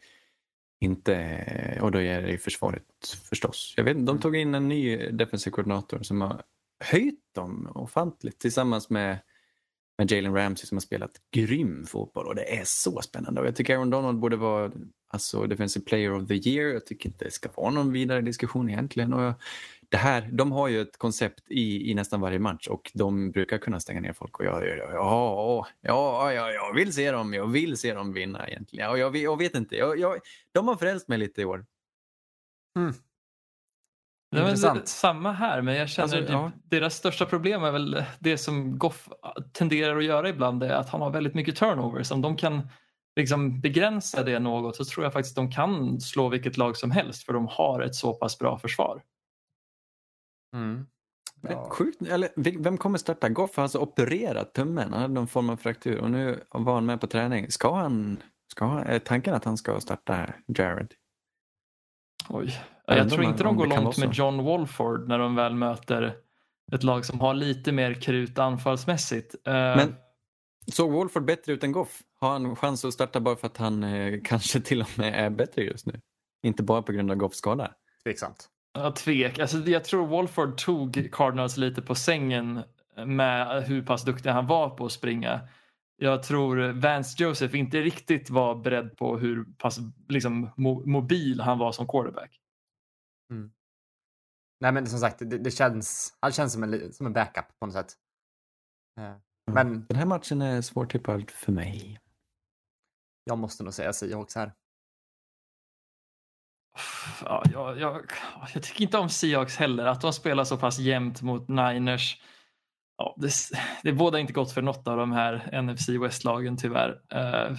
inte och då är det i försvaret förstås. Jag vet inte, de Mm. tog in en ny defensiv koordinator som har höjt dem ofantligt tillsammans med, med Jalen Ramsey som har spelat grym fotboll och det är så spännande. Och jag tycker Aaron Donald borde vara alltså, defensive player of the year. Jag tycker inte det ska vara någon vidare diskussion egentligen. Och jag, det här, de har ju ett koncept i, i nästan varje match och de brukar kunna stänga ner folk. Och jag, jag, jag, ja, ja, ja, jag vill se dem, jag vill se dem vinna egentligen. Och jag, jag vet inte, jag, jag, de har frälst mig lite i år. Mm. Nej, Intressant. samma här, men jag känner Alltså, typ, ja. deras största problem är väl det som Goff tenderar att göra ibland, är att han har väldigt mycket turnovers. Om de kan liksom begränsa det något så tror jag faktiskt de kan slå vilket lag som helst för de har ett så pass bra försvar. Mm. Ja. Sjukt, eller vem kommer starta? Goff har alltså opererat tummen, han hade någon form av fraktur och nu var han med på träning. Ska han, ska han, är tanken att han ska starta Jared? Oj. Jag Jag tror inte de går långt med. John Walford när de väl möter ett lag som har lite mer krut anfallsmässigt. Eh, Men såg Wolford bättre ut än Goff? Har han chans att starta bara för att han eh, kanske till och med är bättre just nu? Inte bara på grund av Goffs skada. Tveksamt. Ja, tvek. Alltså, jag tror Walford tog Cardinals lite på sängen med hur pass duktig han var på att springa. Jag tror Vance Joseph inte riktigt var beredd på hur pass liksom, mo- mobil han var som quarterback. Nej, men som sagt, det, det känns, han känns som en, som en backup på något sätt. Eh, Men Den här matchen är svårtippad för mig. jag måste nog säga Seahawks här. Ja, jag, jag, jag tycker inte om Seahawks heller. Att de spelar så pass jämnt mot Niners. Ja, det, det båda inte gott för något av de här NFC West-lagen tyvärr. Eh,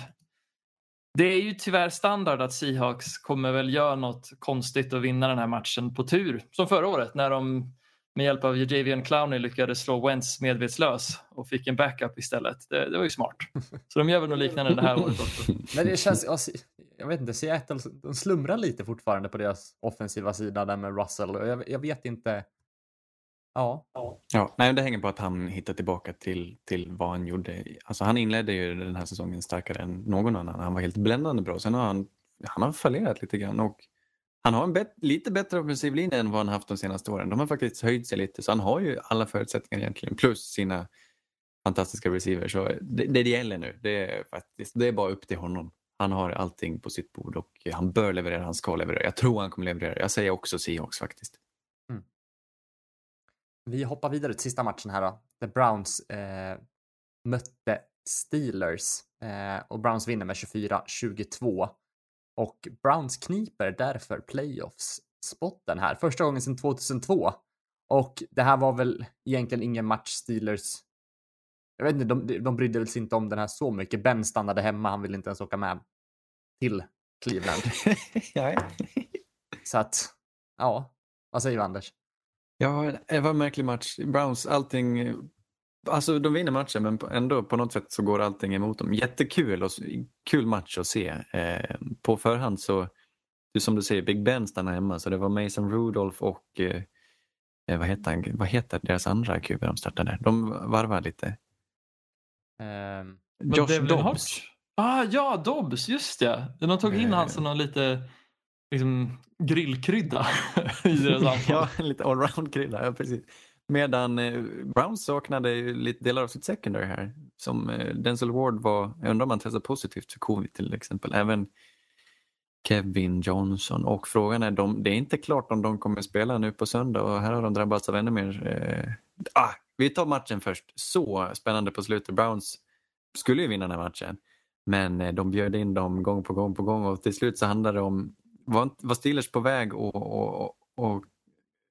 det är ju tyvärr standard att Seahawks kommer väl göra något konstigt och vinna den här matchen på tur. Som förra året när de med hjälp av Javian Clowney lyckades slå Wentz medvetslös och fick en backup istället. Det, det var ju smart. Så de gör väl något liknande det här året också. Men det känns, jag vet inte, Seattle, de slumrar lite fortfarande på deras offensiva sida där med Russell. Jag, jag vet inte. Ja, Ja, nej, det hänger på att han hittar tillbaka till, till vad han gjorde. Alltså, han inledde ju den här säsongen starkare än någon annan. Han var helt bländande bra. Sen har han, han har fallerat lite grann och han har en bet, lite bättre offensiv linje än vad han haft de senaste åren. De har faktiskt höjt sig lite så han har ju alla förutsättningar egentligen plus sina fantastiska receivers. Så det, det gäller nu. Det är, faktiskt, det är bara upp till honom. Han har allting på sitt bord och han bör leverera, han ska leverera. Jag tror han kommer leverera. Jag säger också Seahawks faktiskt. Vi hoppar vidare till sista matchen här då. The Browns eh, mötte Steelers eh, och Browns vinner med 24-22. Och Browns kniper därför playoffs-spotten här. Första gången sedan 2002. Och det här var väl egentligen ingen match Steelers jag vet inte, de, de brydde väl sig inte om den här så mycket. Ben stannade hemma, han ville inte ens åka med till Cleveland. Så att, ja, vad säger du Anders? Ja, det var en märklig match. Browns, allting... Alltså de vinner matchen men ändå på något sätt så går allting emot dem. Jättekul och kul match att se. Eh, på förhand så, som du säger, Big Ben stannar hemma så det var Mason Rudolph och eh, eh, vad, heter han, vad heter deras andra QB de startade? De varvar lite. Men Josh Dobbs. Ah, ja, Dobbs, just det. De tog in Eh. han som någon lite liksom, grillkrydda i deras anfall. ja, lite allround-krydda. Ja, precis. Medan eh, Browns saknade ju lite delar av sitt secondary här. Som eh, Denzel Ward var, jag undrar om han testade positivt för covid till exempel. Även Kevin Johnson. Och frågan är, de, det är inte klart om de kommer spela nu på söndag och här har de drabbats av ännu mer. Eh, ah, vi tar matchen först. Så spännande på slutet. Browns skulle ju vinna den här matchen. Men eh, de bjöd in dem gång på gång på gång och till slut så handlade det om, var, var Steelers på väg och, och, och,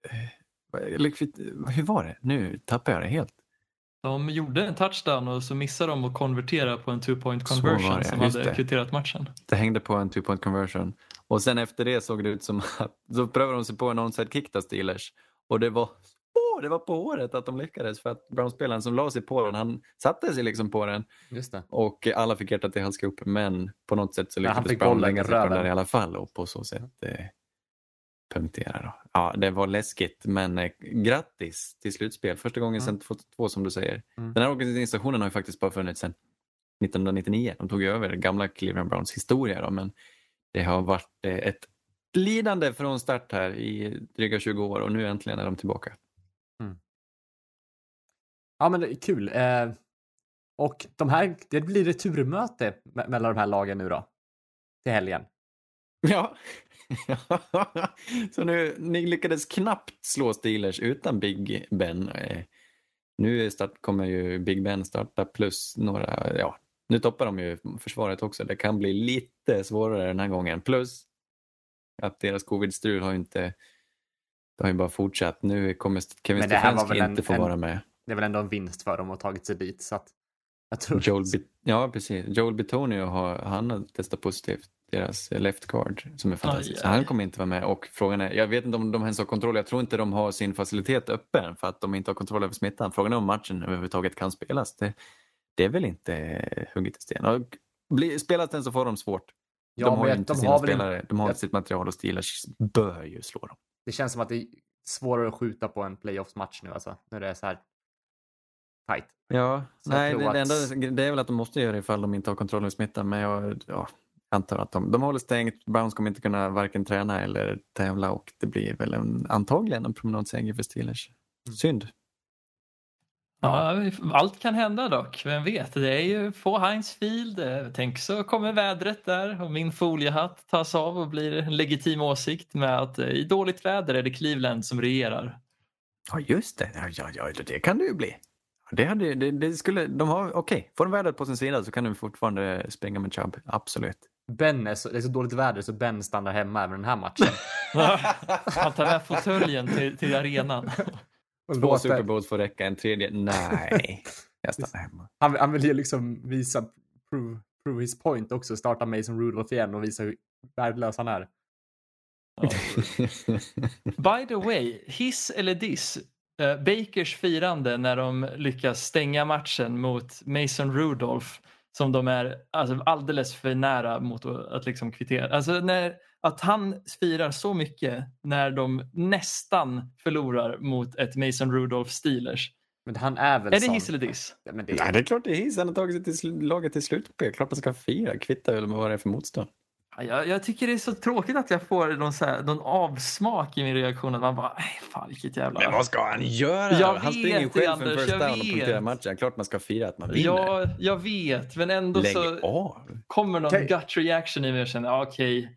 eh, hur var det? Nu tappar jag det helt. De gjorde en touchdown och så missade de att konvertera på en two point conversion som just hade kvitterat matchen. Det hängde på en two point conversion. Och sen efter det såg det ut som att så prövade de sig på en onside kick av Steelers. Och det var, åh, det var på håret att de lyckades för att Browns-spelaren som la sig på den, han satte sig liksom på den och alla fick hjärtat i halsgropen men på något sätt så Ja, han lyckades fick Brown lägga sig på den i alla fall och på så sätt eh, punktera. Då. Ja, det var läskigt men eh, grattis till slutspel. Första gången sedan 2002 som du säger. Mm. Den här organisationen har ju faktiskt bara funnits sedan 1999. De tog över gamla Cleveland Browns historia då, men det har varit eh, ett lidande från start här i dryga 20 år och nu äntligen är de tillbaka. Ja, men kul. Eh, och de här, det blir returmöte me- mellan de här lagen nu då. Till helgen. Ja. så nu, ni lyckades knappt slå Steelers utan Big Ben. Eh, Nu start, kommer ju Big Ben starta plus några, ja, nu toppar de ju försvaret också. Det kan bli lite svårare den här gången. Plus att deras covid-strul har ju inte, det har ju bara fortsatt. Nu kommer Kevin Stefanski en- inte få en- vara med. Det är väl ändå en vinst för dem att ha tagit sig dit. Så att jag tror Joel, Bit- ja, precis. Joel Bitonio har, han har testat positivt, deras left guard som är fantastisk. Aj, Så aj. han kommer inte vara med och frågan är, jag vet inte om de ens har kontroll, jag tror inte de har sin facilitet öppen för att de inte har kontroll över smittan. Frågan är om matchen överhuvudtaget kan spelas. Det, det är väl inte hugget i sten. Och bli, spelas den så får de svårt. Ja, de har men ju inte de sina har väl spelare. De har jag- inte sitt material och Steelers bör ju slå dem. Det känns som att det är svårare att skjuta på en playoffs-match nu alltså. När det är så här tight. Ja, Så nej, det, det, att- enda, det är väl att de måste göra det ifall de inte har kontroll över smittan. Men jag ja, antar att de, de håller stängt. Browns kommer inte kunna varken träna eller tävla och det blir väl en, antagligen en promenadseger för Steelers. Mm. Synd. Ja, allt kan hända dock, vem vet. Det är ju på Heinz Field. Eh, Tänk så kommer vädret där och min foliehatt tas av och blir en legitim åsikt med att eh, i dåligt väder är det Cleveland som regerar. Ja, just det. Ja, ja, ja det kan det ju bli. Det hade, det, det skulle, de har, okej, får de vädret på sin sida så kan de fortfarande springa med Chubb. Absolut. Ben är så, det är så dåligt väder så Ben stannar hemma även den här matchen. Han tar med fåtöljen till, till arenan. Två låter- Super Bowls får räcka, en tredje, nej. Jag stannar hemma. han, han vill ju liksom visa, prove, prove his point också, starta Mason Rudolph igen och visa hur värdelös han är. By the way, hiss eller diss? Eh, Bakers firande när de lyckas stänga matchen mot Mason Rudolph som de är alltså, alldeles för nära mot att, att liksom kvittera. Alltså när, att han firar så mycket när de nästan förlorar mot ett Mason Rudolph Steelers. Men han är väl Är det hiss eller diss? Ja, men det Nej, är, det är klart det är hiss. Han har tagit sig till laget till slut. Klart man ska fira. Kvitta väl med vad det är för motstånd. Ja, Jag, jag tycker det är så tråkigt att jag får någon, så här, någon avsmak i min reaktion. Att man bara, fan vilket jävla... ska han göra? Jag han springer ju vet, själv för en first jag down och punkterar matchen. Klart man ska fira att man vinner. Ja, jag vet, men ändå Lägg så av. kommer någon Okej. gut reaction i mig och känner, ah, okej.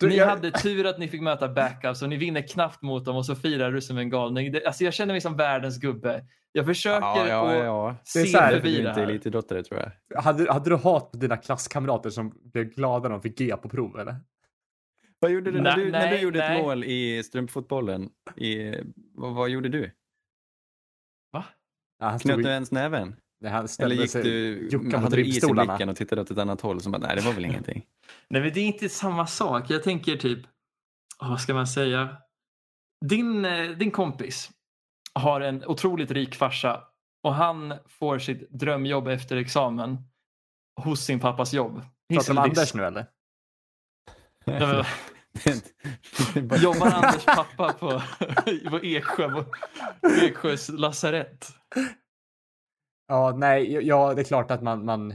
Du, Ni jag- hade tur att ni fick möta backups och ni vinner knappt mot dem och så firar du som en galning. Det, alltså jag känner mig som världens gubbe. Jag försöker Ja, ja, ja. Det är se så här, förbi det inte här. elitidrottare tror jag. hade, hade du hat på dina klasskamrater som blev glada när de fick G på prov eller? Vad gjorde du när Nej, du, när du nej, gjorde nej. ett mål i strumpfotbollen? I, vad, vad gjorde du? Va? Ja, Knöt i- du ens näven? han Eller gick sig, du, mot hade du is i blicken och tittade åt ett annat håll? Som bara, nej, det var väl ingenting. Nej, men det är inte samma sak. Jag tänker typ, vad ska man säga? Din, eh, din kompis har en otroligt rik farsa och han får sitt drömjobb efter examen hos sin pappas jobb. Pratar du om? Anders nu eller? Jobbar Anders pappa på, på Eksjö, Eksjös lasarett? Ja, nej, ja, det är klart att man, man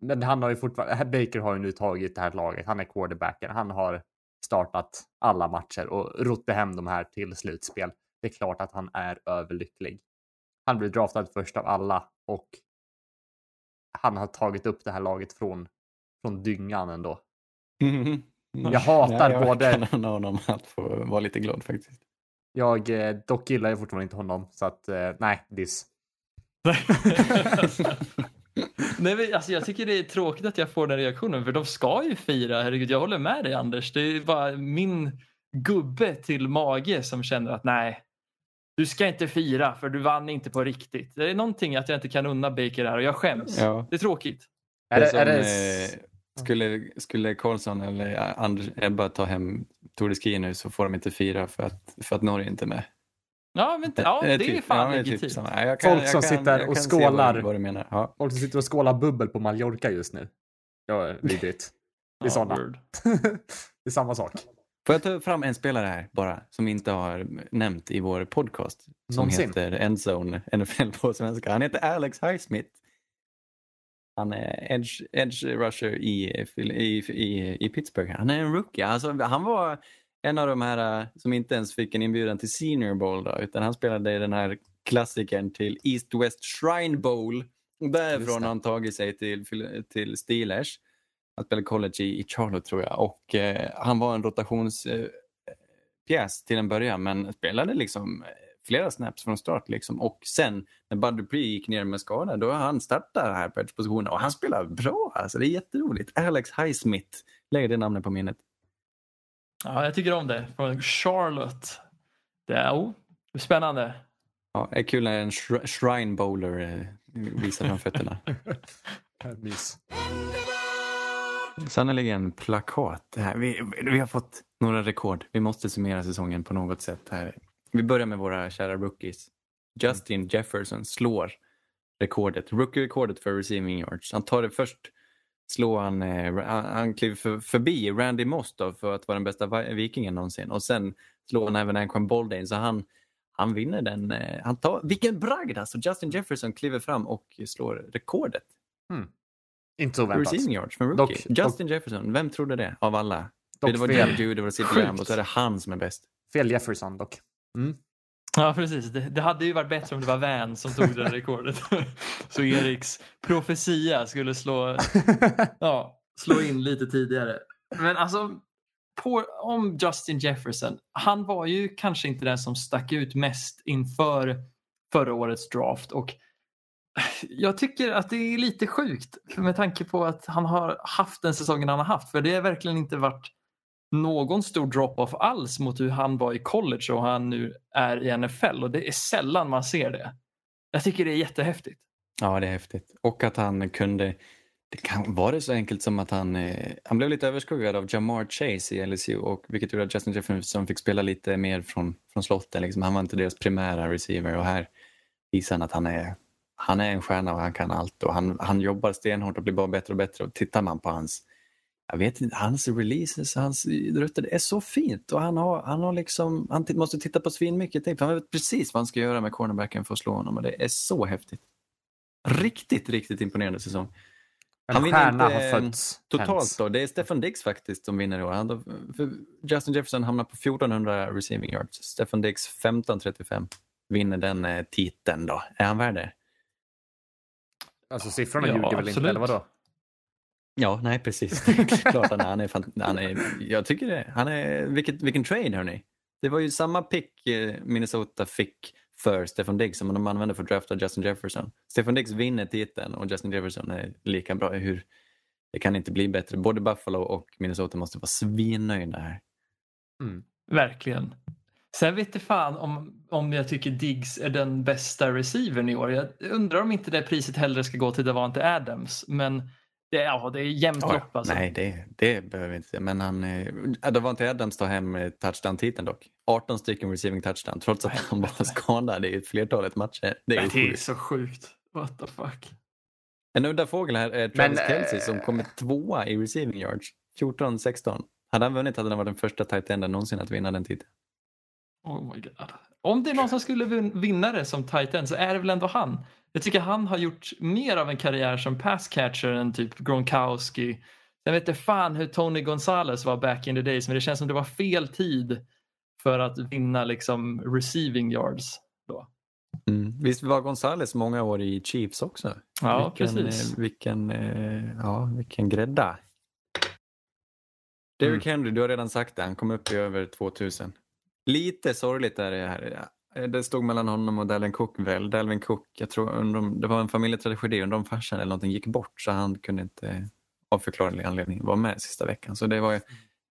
men han har ju fortfarande, Baker har ju nu tagit det här laget. Han är quarterbacken. Han har startat alla matcher och rott hem de här till slutspel. Det är klart att han är överlycklig. Han blev draftad först av alla och han har tagit upp det här laget från, från dyngan ändå. Mhm. Jag hatar jag både- kan ha honom att få vara lite glad faktiskt. Jag eh, dock gillar jag fortfarande inte honom så att eh, nej, diss. Nej, men, alltså, jag tycker det är tråkigt att jag får den reaktionen för de ska ju fira. Herregud, jag håller med dig Anders. Det är bara min gubbe till mage som känner att nej, du ska inte fira för du vann inte på riktigt. Det är någonting att jag inte kan unna Baker här och jag skäms. Ja. Det är tråkigt. Är Det som, är det, eh, skulle, skulle Karlsson eller Anders Ebba ta hem Tour de Ski nu så får de inte fira för att, för att Norge inte är med. Ja, men, ja det är typ- fan ja, legitimt. Typ jag Folk som sitter och skålar. vad, vad du menar. Ja. folk som sitter och skålar bubbel på Mallorca just nu. Ja, vidrigt. Det är Ja, sådana. det är samma sak. Får jag ta fram en spelare här bara som vi inte har nämnt i vår podcast som Någonsin. heter Endzone NFL på svenska. Han heter Alex Highsmith. Han är edge, edge rusher i, i, i, i Pittsburgh. Han är en rookie. Alltså, han var en av de här äh, som inte ens fick en inbjudan till Senior Bowl då, utan han spelade i den här klassikern till East West Shrine Bowl. Därifrån har han tagit sig till, till Steelers. Han spelade college i, i Charlotte tror jag och eh, han var en rotations eh, till en början men spelade liksom eh, flera snaps från start liksom och sen när Bud Dupree gick ner med skada då har han startat här på edge-positionen och han spelar bra alltså det är jätteroligt. Alex Highsmith, lägg det namnet på minnet. Ja, jag tycker om det. Från Charlotte. Det är oh, spännande. Ja, det är kul när en shr- shrine bowler eh, visar fram fötterna. Sannerligen plakat. Det här. Vi, vi har fått några rekord. Vi måste summera säsongen på något sätt. här. Vi börjar med våra kära rookies. Justin Jefferson slår rekordet, rookie-rekordet för receiving yards. Han tar det först slår han, eh, han, kliver för, förbi Randy Moss då för att vara den bästa vi- vikingen någonsin och sen slår han även Anquan Boldane så han, han vinner den. Eh, han tar, vilken bragd alltså! Justin Jefferson kliver fram och slår rekordet. Inte så väntat. Receiving yards från rookie. Dock- Justin Jefferson, vem trodde det av alla? Dock det var fel. Jerry Judy, det var Sid. Lamb och så är det han som är bäst. Fel Jefferson dock. Mm. Ja, precis. Det, det hade ju varit bättre om det var Van som tog det där rekordet. Så Eriks profetia skulle slå, ja, slå in lite tidigare. Men alltså, på, om Justin Jefferson. Han var ju kanske inte den som stack ut mest inför förra årets draft. Och jag tycker att det är lite sjukt med tanke på att han har haft den säsongen han har haft. För det har verkligen inte varit någon stor drop-off alls mot hur han var i college och han nu är i NFL. Och det är sällan man ser det. Jag tycker det är jättehäftigt. Ja, det är häftigt. Och att han kunde... Det kan, var det så enkelt som att han, eh, han blev lite överskuggad av Jamar Chase i LSU och vilket gjorde att Justin Jefferson fick spela lite mer från, från slotten. Liksom. Han var inte deras primära receiver och här visar han att han är, han är en stjärna och han kan allt och han, han jobbar stenhårt och blir bara bättre och bättre och tittar man på hans jag vet inte, hans releases, hans rötter, det är så fint och han har, han har liksom, han måste titta på svinmycket tape. Han vet precis vad han ska göra med cornerbacken för att slå honom och det är så häftigt. Riktigt, riktigt imponerande säsong. Han vinner inte, har fötts. Totalt då, det är Stefan Diggs faktiskt som vinner i år. Han, för Justin Jefferson hamnar på 1400 receiving yards. Stefan Diggs 1535 vinner den eh, titeln då. Är han värd det? Alltså siffrorna Ja, ljuger väl inte, eller vadå? Ja, nej precis. Klart han är. Han är, fan- han är jag tycker det. Han är, vilket, vilken trade hörni. Det var ju samma pick eh, Minnesota fick för Stefan Diggs som de använde för att drafta Justin Jefferson. Stefan Diggs vinner titeln och Justin Jefferson är lika bra. Hur, det kan inte bli bättre. Både Buffalo och Minnesota måste vara svinnöjda här. Mm. Verkligen. Sen vet jag fan om, om jag tycker Diggs är den bästa receivern i år. Jag undrar om inte det priset hellre ska gå till Davante Adams. Men det, ja, det är jämnt Ja, lopp alltså. Nej, det, det behöver vi inte säga. Men han, eh, Davante Adams tar hem eh, touchdown-titeln dock. 18 stycken receiving touchdown trots att han var skadad i ett flertalet matcher. Det är ju det är så sjukt. What the fuck. En udda fågel här är Travis Men, Kelce eh, som kommer tvåa i receiving yards. 14-16. Hade han vunnit hade han varit den första tight enden någonsin att vinna den titeln. Oh my God. Om det är någon som skulle vin- vinna det som tight end så är det väl ändå han. Jag tycker han har gjort mer av en karriär som pass catcher än typ Gronkowski. Jag vet inte fan hur Tony Gonzalez var back in the days men det känns som det var fel tid för att vinna liksom receiving yards. Då. Mm. Visst var Gonzales många år i Chiefs också? Ja, vilken, precis. eh, Vilken, eh, ja, vilken grädda. Derrick Henry, du har redan sagt det, han kom upp i över 2000. Lite sorgligt är det här. Eh, Det stod mellan honom och Dalvin Cook väl. Dalvin Cook, jag tror det var en familjetragedi, undrar om farsan eller någonting gick bort så han kunde inte av förklarlig anledning vara med sista veckan. Så det var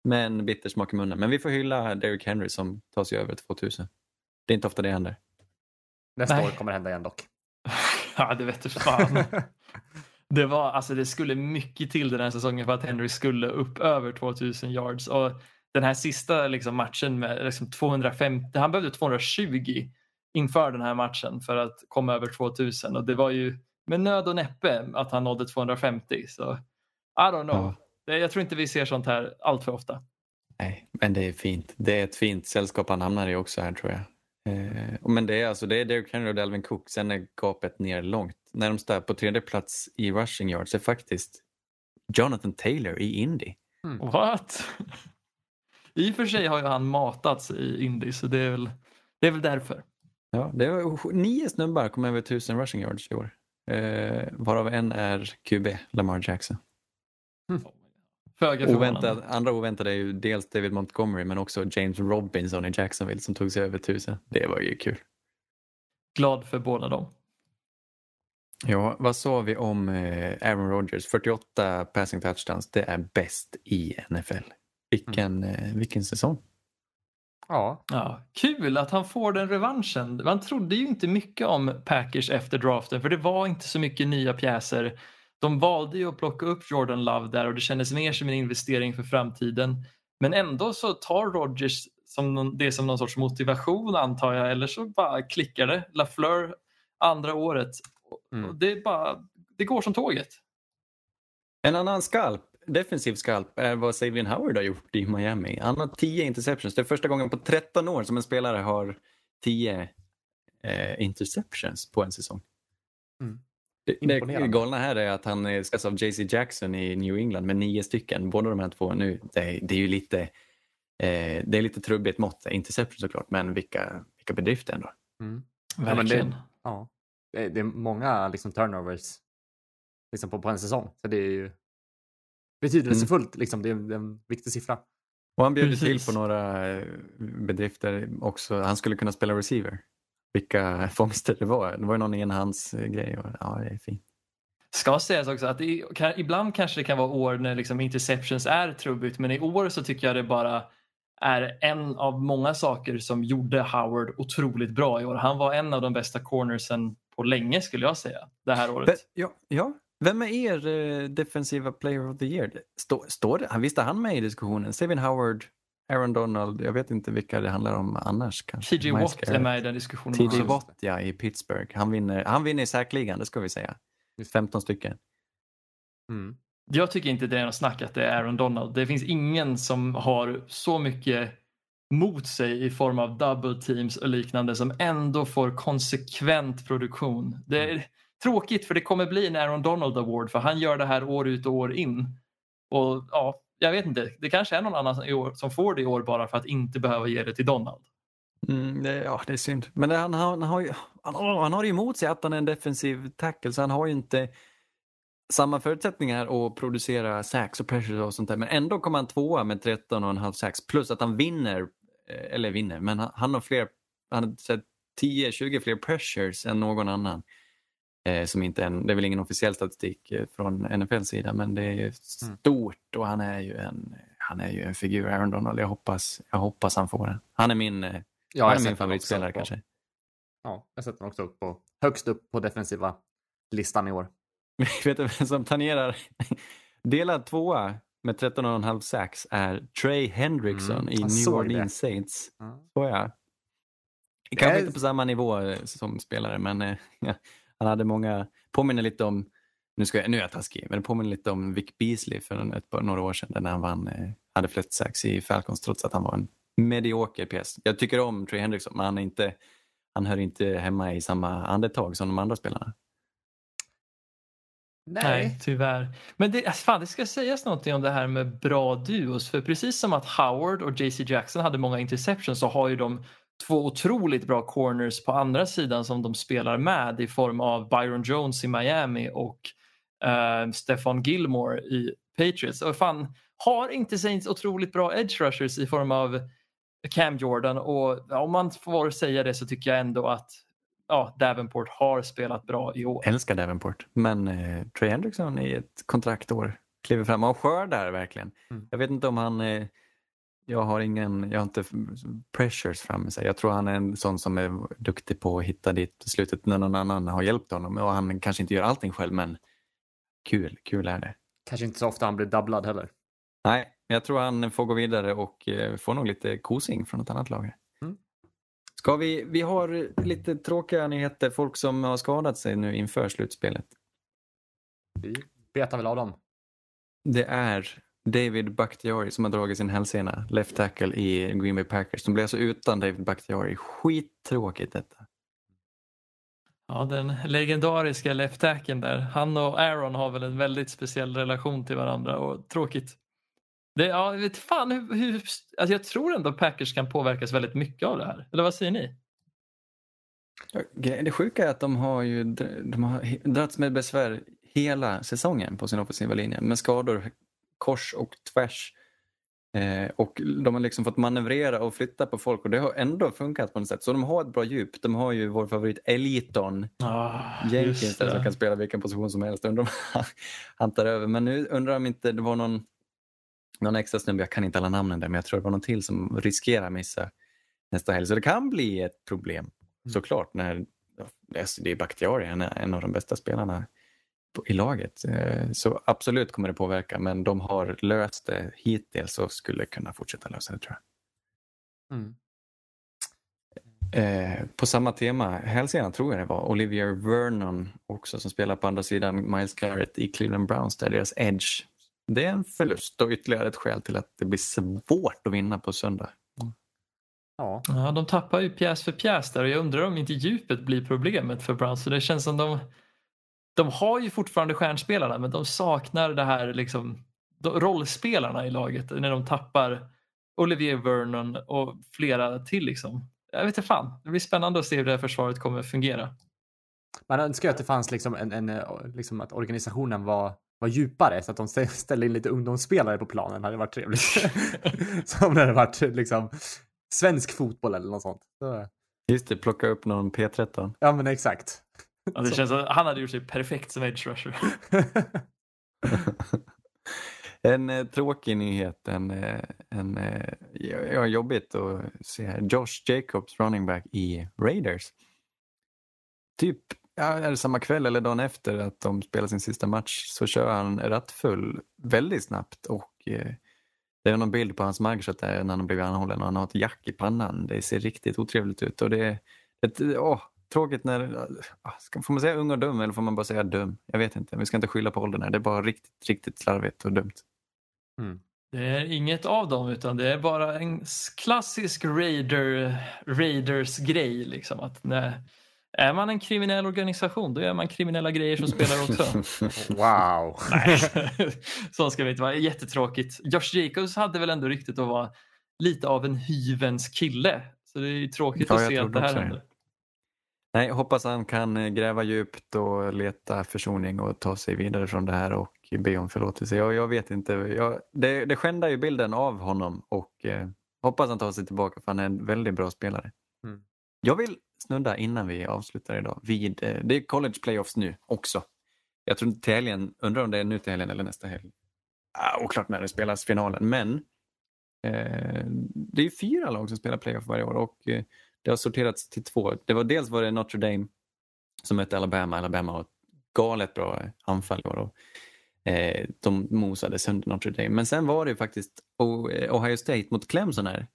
med en bitter smak i munnen. Men vi får hylla Derrick Henry som tar sig över 2000. Det är inte ofta det händer. Nästa Nej. år kommer det hända igen dock. Ja, det vet du fan. det, var, alltså, det skulle mycket till den här säsongen för att Henry skulle upp över 2000 yards. Och den här sista liksom, matchen med liksom, 250, han behövde 220 inför den här matchen för att komma över 2000 och det var ju med nöd och näppe att han nådde 250. Så I don't know. Ja. Jag tror inte vi ser sånt här allt för ofta. Nej, men det är fint. Det är ett fint sällskap han hamnar i också här tror jag. Eh, men det är alltså det är Derrick Henry och Dalvin Cook. Sen är gapet ner långt. Närmsta på tredje plats i rushing yards är faktiskt Jonathan Taylor i Indy. What? I och för sig har ju han matats i Indy så det är väl, det är väl därför. Ja, det var nio snubbar kom över tusen rushing yards i år. Eh, varav en är QB, Lamar Jackson. Föga förvånande. Andra oväntade är ju dels David Montgomery men också James Robinson i Jacksonville som tog sig över tusen. Det var ju kul. Glad för båda dem. Ja, vad sa vi om eh, Aaron Rodgers? 48 passing touchdowns, det är bäst i NFL. Vilken, eh, vilken säsong. Ja, Ja, kul att han får den revanschen. Man trodde ju inte mycket om Packers efter draften för det var inte så mycket nya pjäser. De valde ju att plocka upp Jordan Love där och det kändes mer som en investering för framtiden. Men ändå så tar Rodgers som någon, det som någon sorts motivation antar jag eller så bara klickar det. LaFleur andra året. Mm. och Det, är bara, det går som tåget. En annan skalp, defensiv skalp, är vad Savian Howard har gjort i Miami. Han har 10 interceptions. Det är första gången på 13 år som en spelare har 10 eh, interceptions på en säsong. Mm. Det, det galna här är att han skas av JC Jackson i New England med nio stycken. Båda de här två nu, det, är- det är ju lite, eh, det är lite trubbigt mått. Interception såklart, men vilka, vilka bedrifter ändå. Mm. men det- Verkligen. Ja. Det, är- det är många liksom, turnovers liksom, på, på en säsong. Så det är ju betydelsefullt. Liksom. Det, är, det är en viktig siffra. Och han bjöd till på några eh, bedrifter också. Han skulle kunna spela receiver. Vilka fångster det var. Det var ju någon enhandsgrej. och- Ja, det är fint. Ska sägas också att det, kan, ibland kanske det kan vara år när liksom interceptions är trubbigt men i år så tycker jag det bara är en av många saker som gjorde Howard otroligt bra i år. Han var en av de bästa cornersen på länge skulle jag säga det här året. Ja, ja. Vem är er eh, defensiva player of the year? Stå, står det? Han visste han med i diskussionen? Steven Howard, Aaron Donald. Jag vet inte vilka det handlar om annars. kanske. TJ Watt är med i den diskussionen. TJ. Watt ja, i Pittsburgh. Han vinner, han vinner i säkligen, det ska vi säga. 15 stycken. Mm. Jag tycker inte det är något snack att det är Aaron Donald. Det finns ingen som har så mycket mot sig i form av double teams och liknande som ändå får konsekvent produktion. Det är tråkigt för det kommer bli en Aaron Donald Award för han gör det här år ut och år in. Och ja, jag vet inte, det kanske är någon annan i år som får det i år bara för att inte behöva ge det till Donald. Mm, det, ja, det är synd. Men det, han, har- han, har ju, han, han har ju emot sig att han är en defensiv tackle så han har ju inte samma förutsättningar att producera sax och pressure och sånt där. Men ändå kommer han tvåa med 13,5 sax plus att han vinner, eh, eller vinner, men han, han har fler, han har 10-20 fler pressures än någon annan. Eh, som inte är en, det är väl ingen officiell statistik eh, från NFLs sida men det är ju stort och han är ju en, han är ju en figur, Aaron Donald. Jag hoppas, jag hoppas han får den. Han är min, eh, Ja, han är min favoritspelare kanske. Ja, jag sätter den också upp på, högst upp på defensiva listan i år. Vet du vem som planerar? Delad tvåa med 13,5 sacks är Trey Hendrickson Mm, i New Orleans Saints. Ja. Så ja. Kanske är- inte på samma nivå eh, som spelare men ja, han hade många, påminner lite om, nu, ska jag, nu är jag taskig, men det påminner lite om Vic Beasley för ett par, några år sedan när han vann, eh, hade flest sacks i Falcons trots att han var en medioker pjäs. Jag tycker om Trey Hendrickson men han, är inte, han hör inte hemma i samma andetag som de andra spelarna. Nej, tyvärr. Men det, alltså, fan, det ska sägas någonting om det här med bra duos. För precis som att Howard och JC Jackson hade många interceptions så har ju de två otroligt bra corners på andra sidan som de spelar med i form av Byron Jones i Miami och uh, Stefan Gilmore i Patriots. Och fan, har inte Saints otroligt bra edge rushers i form av Cam Jordan och om man får säga det så tycker jag ändå att ja, Davenport har spelat bra i år. älskar Davenport. Men eh, Trey Hendrickson i ett kontraktår kliver fram och skördar verkligen. Mm. Jag vet inte om han... Eh, jag har ingen, jag har inte pressures framme sig. Jag tror han är en sån som är duktig på att hitta dit slutet när någon annan har hjälpt honom. Och han kanske inte gör allting själv men kul, kul är det. Kanske inte så ofta han blir doublad heller. Nej, jag tror han får gå vidare och eh, får nog lite kosing från ett annat lag. Mm. Ska vi, vi har lite tråkiga nyheter. Folk som har skadat sig nu inför slutspelet. Vi betar väl av dem. Det är David Bakhtiari som har dragit sin hälsena, left tackle i Green Bay Packers. De blir alltså utan David Bakhtiari. Skittråkigt detta. Ja, den legendariska left tacken där. Han och Aaron har väl en väldigt speciell relation till varandra och tråkigt. Det, ja, vet fan hur, hur alltså jag tror ändå Packers kan påverkas väldigt mycket av det här. Eller vad säger ni? Det sjuka är att de har ju de har dragits med besvär hela säsongen på sin offensiva linje med skador kors och tvärs. Eh, och de har liksom fått manövrera och flytta på folk och det har ändå funkat på något sätt. Så de har ett bra djup. De har ju vår favorit Eliton Ah, Jenkins som kan spela vilken position som helst. Undrar om han- tar över. Men nu undrar om inte det var någon, någon extra snubbe, jag kan inte alla namnen där, men jag tror det var någon till som riskerar missa nästa helg. Så det kan bli ett problem såklart. När, ja, det är- Bakhtiari, är en av de bästa spelarna i laget. Eh, Så absolut kommer det påverka, men de har löst det hittills och skulle kunna fortsätta lösa det tror jag. Mm. Eh, på samma tema, hälsenan tror jag det var, Olivia Vernon också som spelar på andra sidan Miles Garrett i Cleveland Browns, där deras edge. Det är en förlust och ytterligare ett skäl till att det blir svårt att vinna på söndag. Ja. Ja, de tappar ju pjäs för pjäs där och jag undrar om inte djupet blir problemet för Browns. Så det känns som de, de har ju fortfarande stjärnspelarna men de saknar det här liksom, de, rollspelarna i laget när de tappar Olivier Vernon och flera till. Liksom. Jag vet inte fan, det blir spännande att se hur det här försvaret kommer att fungera. Man önskar ju att det fanns liksom en, en eh, liksom att organisationen var, var djupare så att de stä- ställde in lite ungdomsspelare på planen. Det hade varit trevligt. Som när det varit liksom svensk fotboll eller något sånt. Så, Just det, plocka upp någon P13. ja men exakt. Ja, det känns att han hade gjort sig perfekt som edge rusher. en eh, tråkig nyhet, en, eh, en eh, ja, jobbigt att se här. Josh Jacobs, running back i Raiders. Typ ja, är det samma kväll eller dagen efter att de spelar sin sista match så kör han rattfull väldigt snabbt och eh, det är någon bild på hans mugshot där när han blivit anhållen och han har ett jack i pannan. Det ser riktigt otrevligt ut och det är ett, åh, tråkigt när, ah, ska, får man säga ung och dum eller får man bara säga dum? Jag vet inte, vi ska inte skylla på åldern här. Det är bara riktigt, riktigt slarvigt och dumt. Det är inget av dem utan det är bara en klassisk Raider, Raiders grej. Liksom, att när, är man en kriminell organisation då gör man kriminella grejer som spelar också. wow. Nej, så ska vi inte vara. Jättetråkigt. Josh Jacobs hade väl ändå ryktet att vara lite av en hyvens kille. Så det är ju tråkigt Ja, att se att det här händer. Nej, jag hoppas han kan eh, gräva djupt och leta försoning och ta sig vidare från det här och be om förlåtelse. Jag, jag vet inte. Jag, det, det skändar ju bilden av honom och eh, hoppas han tar sig tillbaka för han är en väldigt bra spelare. Mm. Jag vill snudda innan vi avslutar idag vid, eh, det är college playoffs nu också. Jag tror till helgen, undrar om det är nu till helgen eller nästa helg. Ah, oklart när det spelas finalen, men eh, det är fyra lag som spelar playoff varje år och eh, det har sorterats till två. Det var dels var det Notre Dame som mötte Alabama. Alabama har ett galet bra anfall i år. Eh, de mosade sönder Notre Dame. Men sen var det ju faktiskt eh, Ohio State mot Clemson här.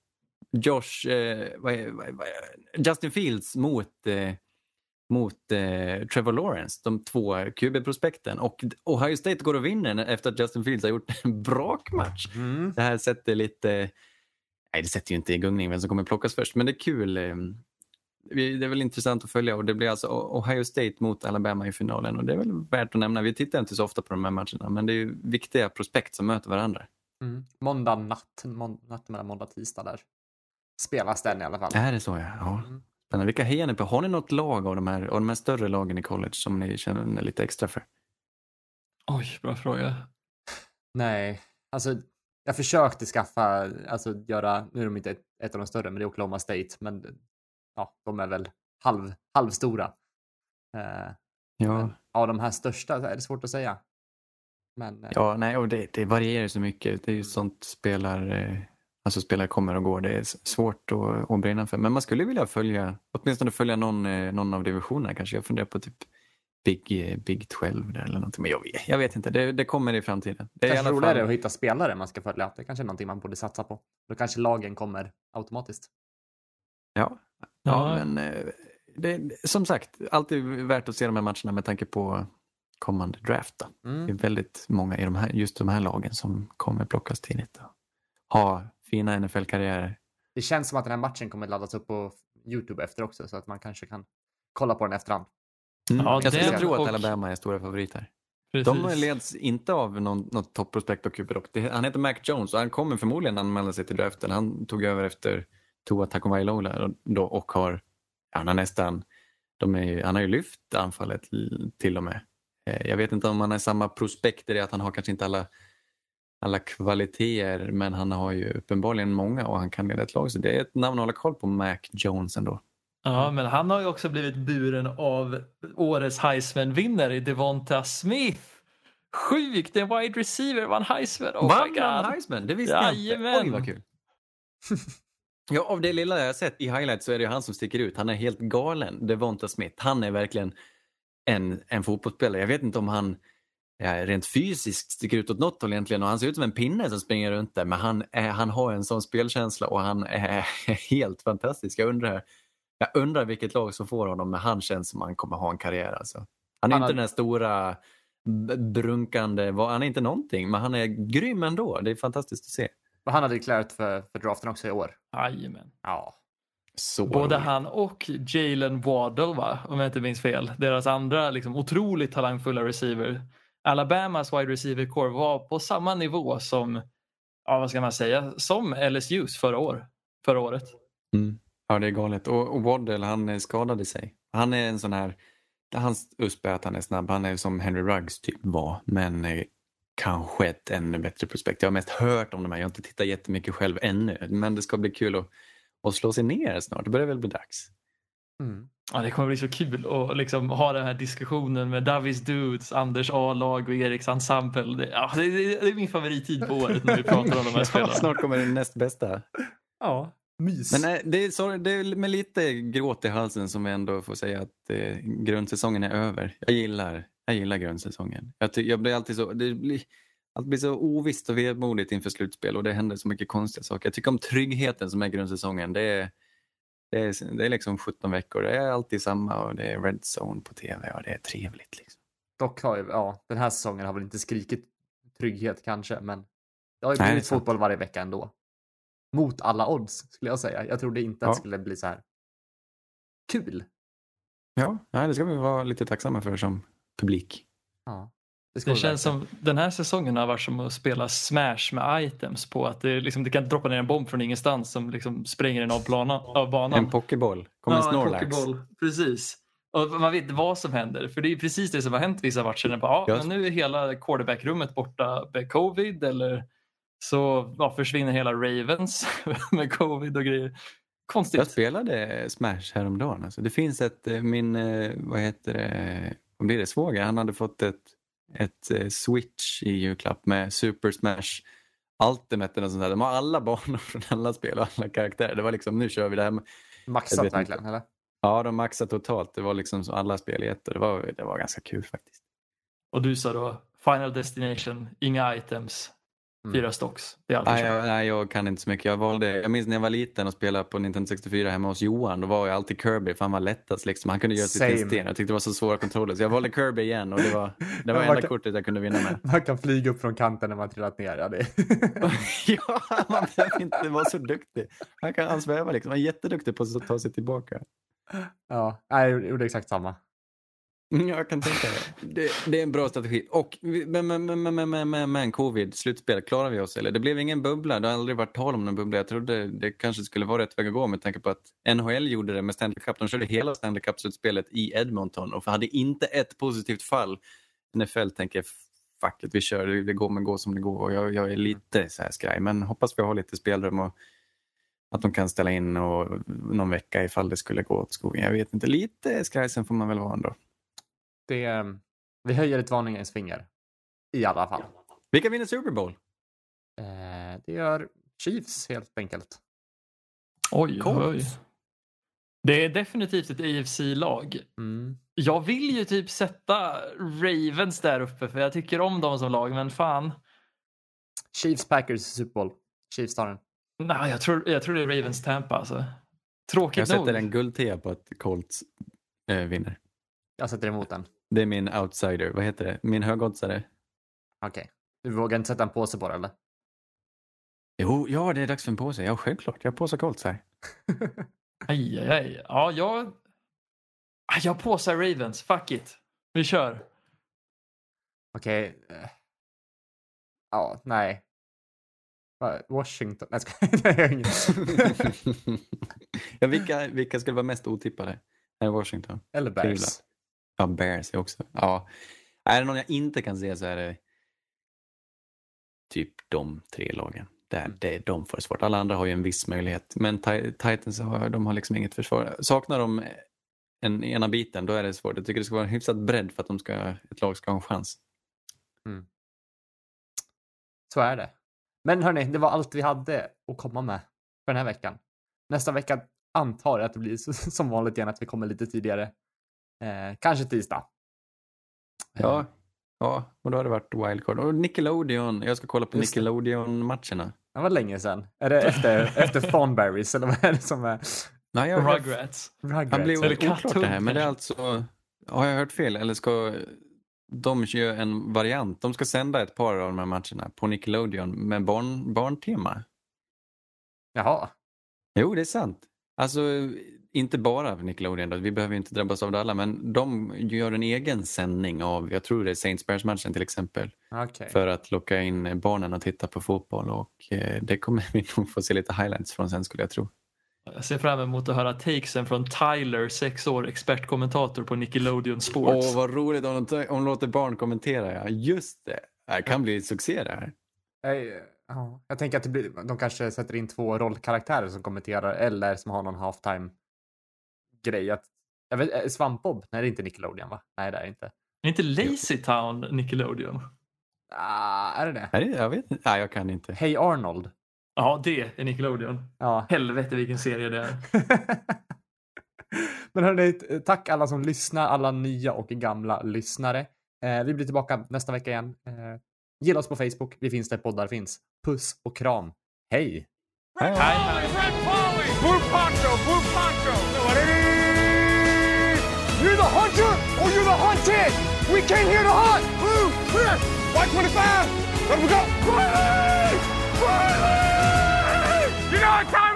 Josh, eh, vad är, vad är, vad är, Justin Fields mot, eh, mot eh, Trevor Lawrence, de två QB-prospekten. Och Ohio State går och vinner efter att Justin Fields har gjort en brakmatch. Mm. Det här sätter lite... Nej, det sätter ju inte i gungning vem som kommer plockas först, men det är kul. eh, Det är väl intressant att följa och det blir alltså Ohio State mot Alabama i finalen och det är väl värt att nämna. Vi tittar inte så ofta på de här matcherna, men det är ju viktiga prospekt som möter varandra. Mm. Måndag natt, månd- natt mellan måndag och tisdag där. Spelas den i alla fall. Är det så? Ja. ja. Mm. Spännande. Vilka hejar ni på? Har ni något lag av de här, av de här större lagen i college som ni känner lite extra för? Oj, bra fråga. Nej, alltså jag försökte skaffa, alltså göra, nu är de inte ett, ett av de större, men det är Oklahoma State, men ja, de är väl halv, halvstora. Eh, Ja, men av de här största är det svårt att säga. Men eh, ja nej, och det, det varierar så mycket. Det är ju sånt spelar, eh, alltså spelare kommer och går. Det är svårt att, att brinna för. Men man skulle vilja följa, åtminstone följa någon, eh, någon av divisionerna kanske. Jag funderar på typ Big, Big 12 där eller någonting. Men jag vet, jag vet inte, det, det kommer i framtiden. Det är i kanske alla roligare fall, att hitta spelare man ska följa. Det kanske är någonting man borde satsa på. Då kanske lagen kommer automatiskt. ja, ja, Ja. men eh, det, som sagt, alltid värt att se de här matcherna med tanke på kommande draft. Då. Det är Mm. väldigt många i de här, just de här lagen som kommer plockas tidigt. Och ha fina NFL-karriärer. Det känns som att den här matchen kommer laddas upp på Youtube efter också, så att man kanske kan kolla på den efterhand. Mm. Ja, jag skulle det tro att och- Alabama är stora favoriter. Precis. De leds inte av någon, något topprospekt på QB Han heter Mac Jones och han kommer förmodligen anmäla sig till draften. Han tog över efter Tua Tagovailoa då och har, han har nästan, de är, han har ju lyft anfallet till och med. Eh, Jag vet inte om han är samma prospekt i det att han har kanske inte alla, alla kvaliteter men han har ju uppenbarligen många och han kan leda ett lag. Så det är ett namn att hålla koll på, Mac Jones ändå. Ja, men han har ju också blivit buren av årets Heisman-vinnare Devonta Smith. Sjukt! En wide receiver vann Heisman. Oh Vann han Heisman? Det visste jag inte. Oj vad kul. ja, av det lilla jag har sett i highlights så är det han som sticker ut. Han är helt galen, Devonta Smith. Han är verkligen en, en fotbollsspelare. Jag vet inte om han ja, rent fysiskt sticker ut åt något håll egentligen och han ser ut som en pinne som springer runt där men han, är, han har en sån spelkänsla och han är helt fantastisk. Jag undrar Jag undrar vilket lag som får honom, men han känns som han kommer ha en karriär. Alltså. Han är Han inte har- den där stora brunkande, han är inte någonting, men han är grym ändå. Det är fantastiskt att se. Och han hade declarerat för, för draften också i år. Jajamän. Ja. Så Både roligt. han och Jalen Waddle, va? om jag inte minns fel. Deras andra liksom, otroligt talangfulla receiver. Alabamas wide receiver core var på samma nivå som, ja, vad ska man säga, som LSUs förra, år, förra året. Mm. Ja, det är galet. Och, och Waddle, han eh, skadade sig. Han är en sån här, hans USP är att han är snabb. Han är som Henry Ruggs typ var, men eh, kanske ett ännu bättre prospekt. Jag har mest hört om de här, jag har inte tittat jättemycket själv ännu, men det ska bli kul att, att slå sig ner snart. Det börjar väl bli dags. Mm. Ja, det kommer bli så kul att liksom ha den här diskussionen med Davis Dudes, Anders A-lag och Eriks ensemble. Det, ja, det, det är min favorittid på året när vi pratar om de här spelarna. snart kommer det näst bästa. Ja. Mys. Men nej, det är, så, det är med lite gråt i halsen som vi ändå får säga att eh, grundsäsongen är över. Jag gillar, jag gillar grundsäsongen. Jag, ty, jag blir alltid så, det blir, allt blir så ovisst och vemodigt inför slutspel och det händer så mycket konstiga saker. Jag tycker om tryggheten som är grundsäsongen. Det är, det är, det är liksom 17 veckor, det är alltid samma och det är red zone på tv och det är trevligt. Liksom. Dock har ju, ja, den här säsongen har väl inte skrikit trygghet kanske, men det har ju blivit fotboll varje vecka ändå. Mot alla odds skulle jag säga. Jag trodde inte att Ja. det skulle bli så här kul. Ja, nej, det ska vi vara lite tacksamma för som publik. Ja. Det vi känns som den här säsongen har varit som att spela Smash med items på att det, liksom, det kan droppa ner en bomb från ingenstans som liksom spränger en av, plana, av banan. En pokéboll, kommer Ja, en Snorlax. pokéboll. Precis. Och man vet inte vad som händer. För det är precis det som har hänt vissa matcher. Bara, ja, Ja. men nu är hela quarterback-rummet borta med covid. Eller så ja, försvinner hela Ravens med covid och grejer. Jag Konstigt. spelade Smash häromdagen. Alltså, det finns ett, eh, min, eh, vad heter det, vad blir det, svåger, han hade fått ett, ett eh, switch i julklapp med Super Smash Ultimate och sånt där. De har alla banor från alla spel och alla karaktärer. Det var liksom, nu kör vi det här. Jag Maxat verkligen, eller? Ja, de maxade totalt. Det var liksom så alla spel i ett och det var, det var ganska kul faktiskt. Och du sa då Final Destination, inga items, Mm. fyra stocks. Det Nej, jag, nej, jag kan inte så mycket. Jag, valde, jag minns när jag var liten och spelade på Nintendo 64 hemma hos Johan. Då var jag alltid Kirby för han var lättast. Liksom. Han kunde göra sig till sten. Jag tyckte det var så svåra kontroller. Så jag valde Kirby igen och det var det var enda kan- kortet jag kunde vinna med. Man kan flyga upp från kanten när man trillat ner. Ja, det. ja, man behöver inte vara så duktig. Han kan sväva liksom. Han är jätteduktig på att ta sig tillbaka. ja, nej, jag gjorde exakt samma. Mm, jag kan tänka det. det. Det är en bra strategi. Och, men, men, men, men, men, men, men covid, slutspel, klarar vi oss? Eller? Det blev ingen bubbla. Det har aldrig varit tal om någon bubbla. Jag trodde det kanske skulle vara rätt väg att gå med tanke på att NHL gjorde det med Stanley Cup. De körde hela Stanley Cup-slutspelet i Edmonton och hade inte ett positivt fall. NFL tänker fuck it, vi kör, det går men gå som det går. Och jag, jag är lite så här skraj, men hoppas vi har lite spelrum och att de kan ställa in och någon vecka ifall det skulle gå åt skogen. Jag vet inte, lite skrajsen får man väl vara ändå det vi höjer ett varningens finger. I alla fall. Vilka vinner Super Bowl? Eh, det gör Chiefs helt enkelt. Oj, oj. Det är definitivt ett AFC-lag. Mm. Jag vill ju typ sätta Ravens där uppe för jag tycker om dem som lag men fan. Chiefs Packers Super Bowl. Chiefs tar den. Nej, jag tror, jag tror det är Ravens Tampa alltså. Tråkigt Jag nog. sätter en guldtia på att Colts eh, vinner. Jag sätter emot den. Det är min outsider. Vad heter det? Min högoddsare. Okej. Du vågar inte sätta en påse på det eller? Jo, ja, det är dags för en påse. Ja, självklart. Jag har påsar Colts här. Aj, aj, aj. Ja, jag... Ah, Jag påsar Ravens. Fuck it. Vi kör. Okej. eh. Ja, nej. Washington? Nej, jag har ingen. ja, vilka, vilka skulle vara mest otippade? Washington? Eller Bears. Ja, Bears är också. Ja. Är det någon jag inte kan se så är det typ de tre lagen. Där, det, de får det svårt. Alla andra har ju en viss möjlighet. Men Ti- Titans har, de har liksom inget försvar. Saknar de en ena biten, då är det svårt. Jag tycker det ska vara en hyfsad bredd för att de ska, ett lag ska ha en chans. Så är det. Men hörni, det var allt vi hade att komma med för den här veckan. Nästa vecka antar jag att det blir som vanligt igen att vi kommer lite tidigare. Eh, kanske tisdag. Ja, ja, och då har det varit wildcard. Och Nickelodeon, jag ska kolla på. Nickelodeon-matcherna. Det var länge sedan. Är det efter, efter Thornberries eller vad är det som är Nej, jag, jag, Rugrats. han blir Rugrats. Oklart det här, men det är alltså... Har jag hört fel? Eller ska de köra en variant? De ska sända ett par av de här matcherna på Nickelodeon med barn, barntema. Jaha. Jo, det är sant. Alltså, inte bara Nickelodeon, då. vi behöver inte drabbas av det alla, men de gör en egen sändning av, jag tror det är Saints Bears-matchen till exempel, Okej. för att locka in barnen att titta på fotboll och eh, det kommer vi nog få se lite highlights från sen skulle jag tro. Jag ser fram emot att höra takesen från Tyler, sex år, expertkommentator på Nickelodeon Sports. Åh, vad roligt om de, om de låter barn kommentera, ja. Just det. Det kan bli succé det här. Nej, ja. Jag tänker att det blir, de kanske sätter in två rollkaraktärer som kommenterar eller som har någon halftime grej. Att, jag vet, eh, Svampbob? Nej, det är inte Nickelodeon va? Nej, det är det inte. Är inte Lazy Town Nickelodeon? Ah, är det det? Nej, jag vet inte. Nej, jag kan inte. Hey Arnold. Ja, det är Nickelodeon. Ja. Helvete vilken serie det är. Men hörni, t- tack alla som lyssnar, alla nya och gamla lyssnare. Eh, vi blir tillbaka nästa vecka igen. Eh, gilla oss på Facebook, vi finns där poddar finns. Puss och kram. Hej! Hej, Hej, You're the hunter or you're the hunted! We came here to hunt! Blue, clear! White 25! Let we go! Riley! Riley! You know what time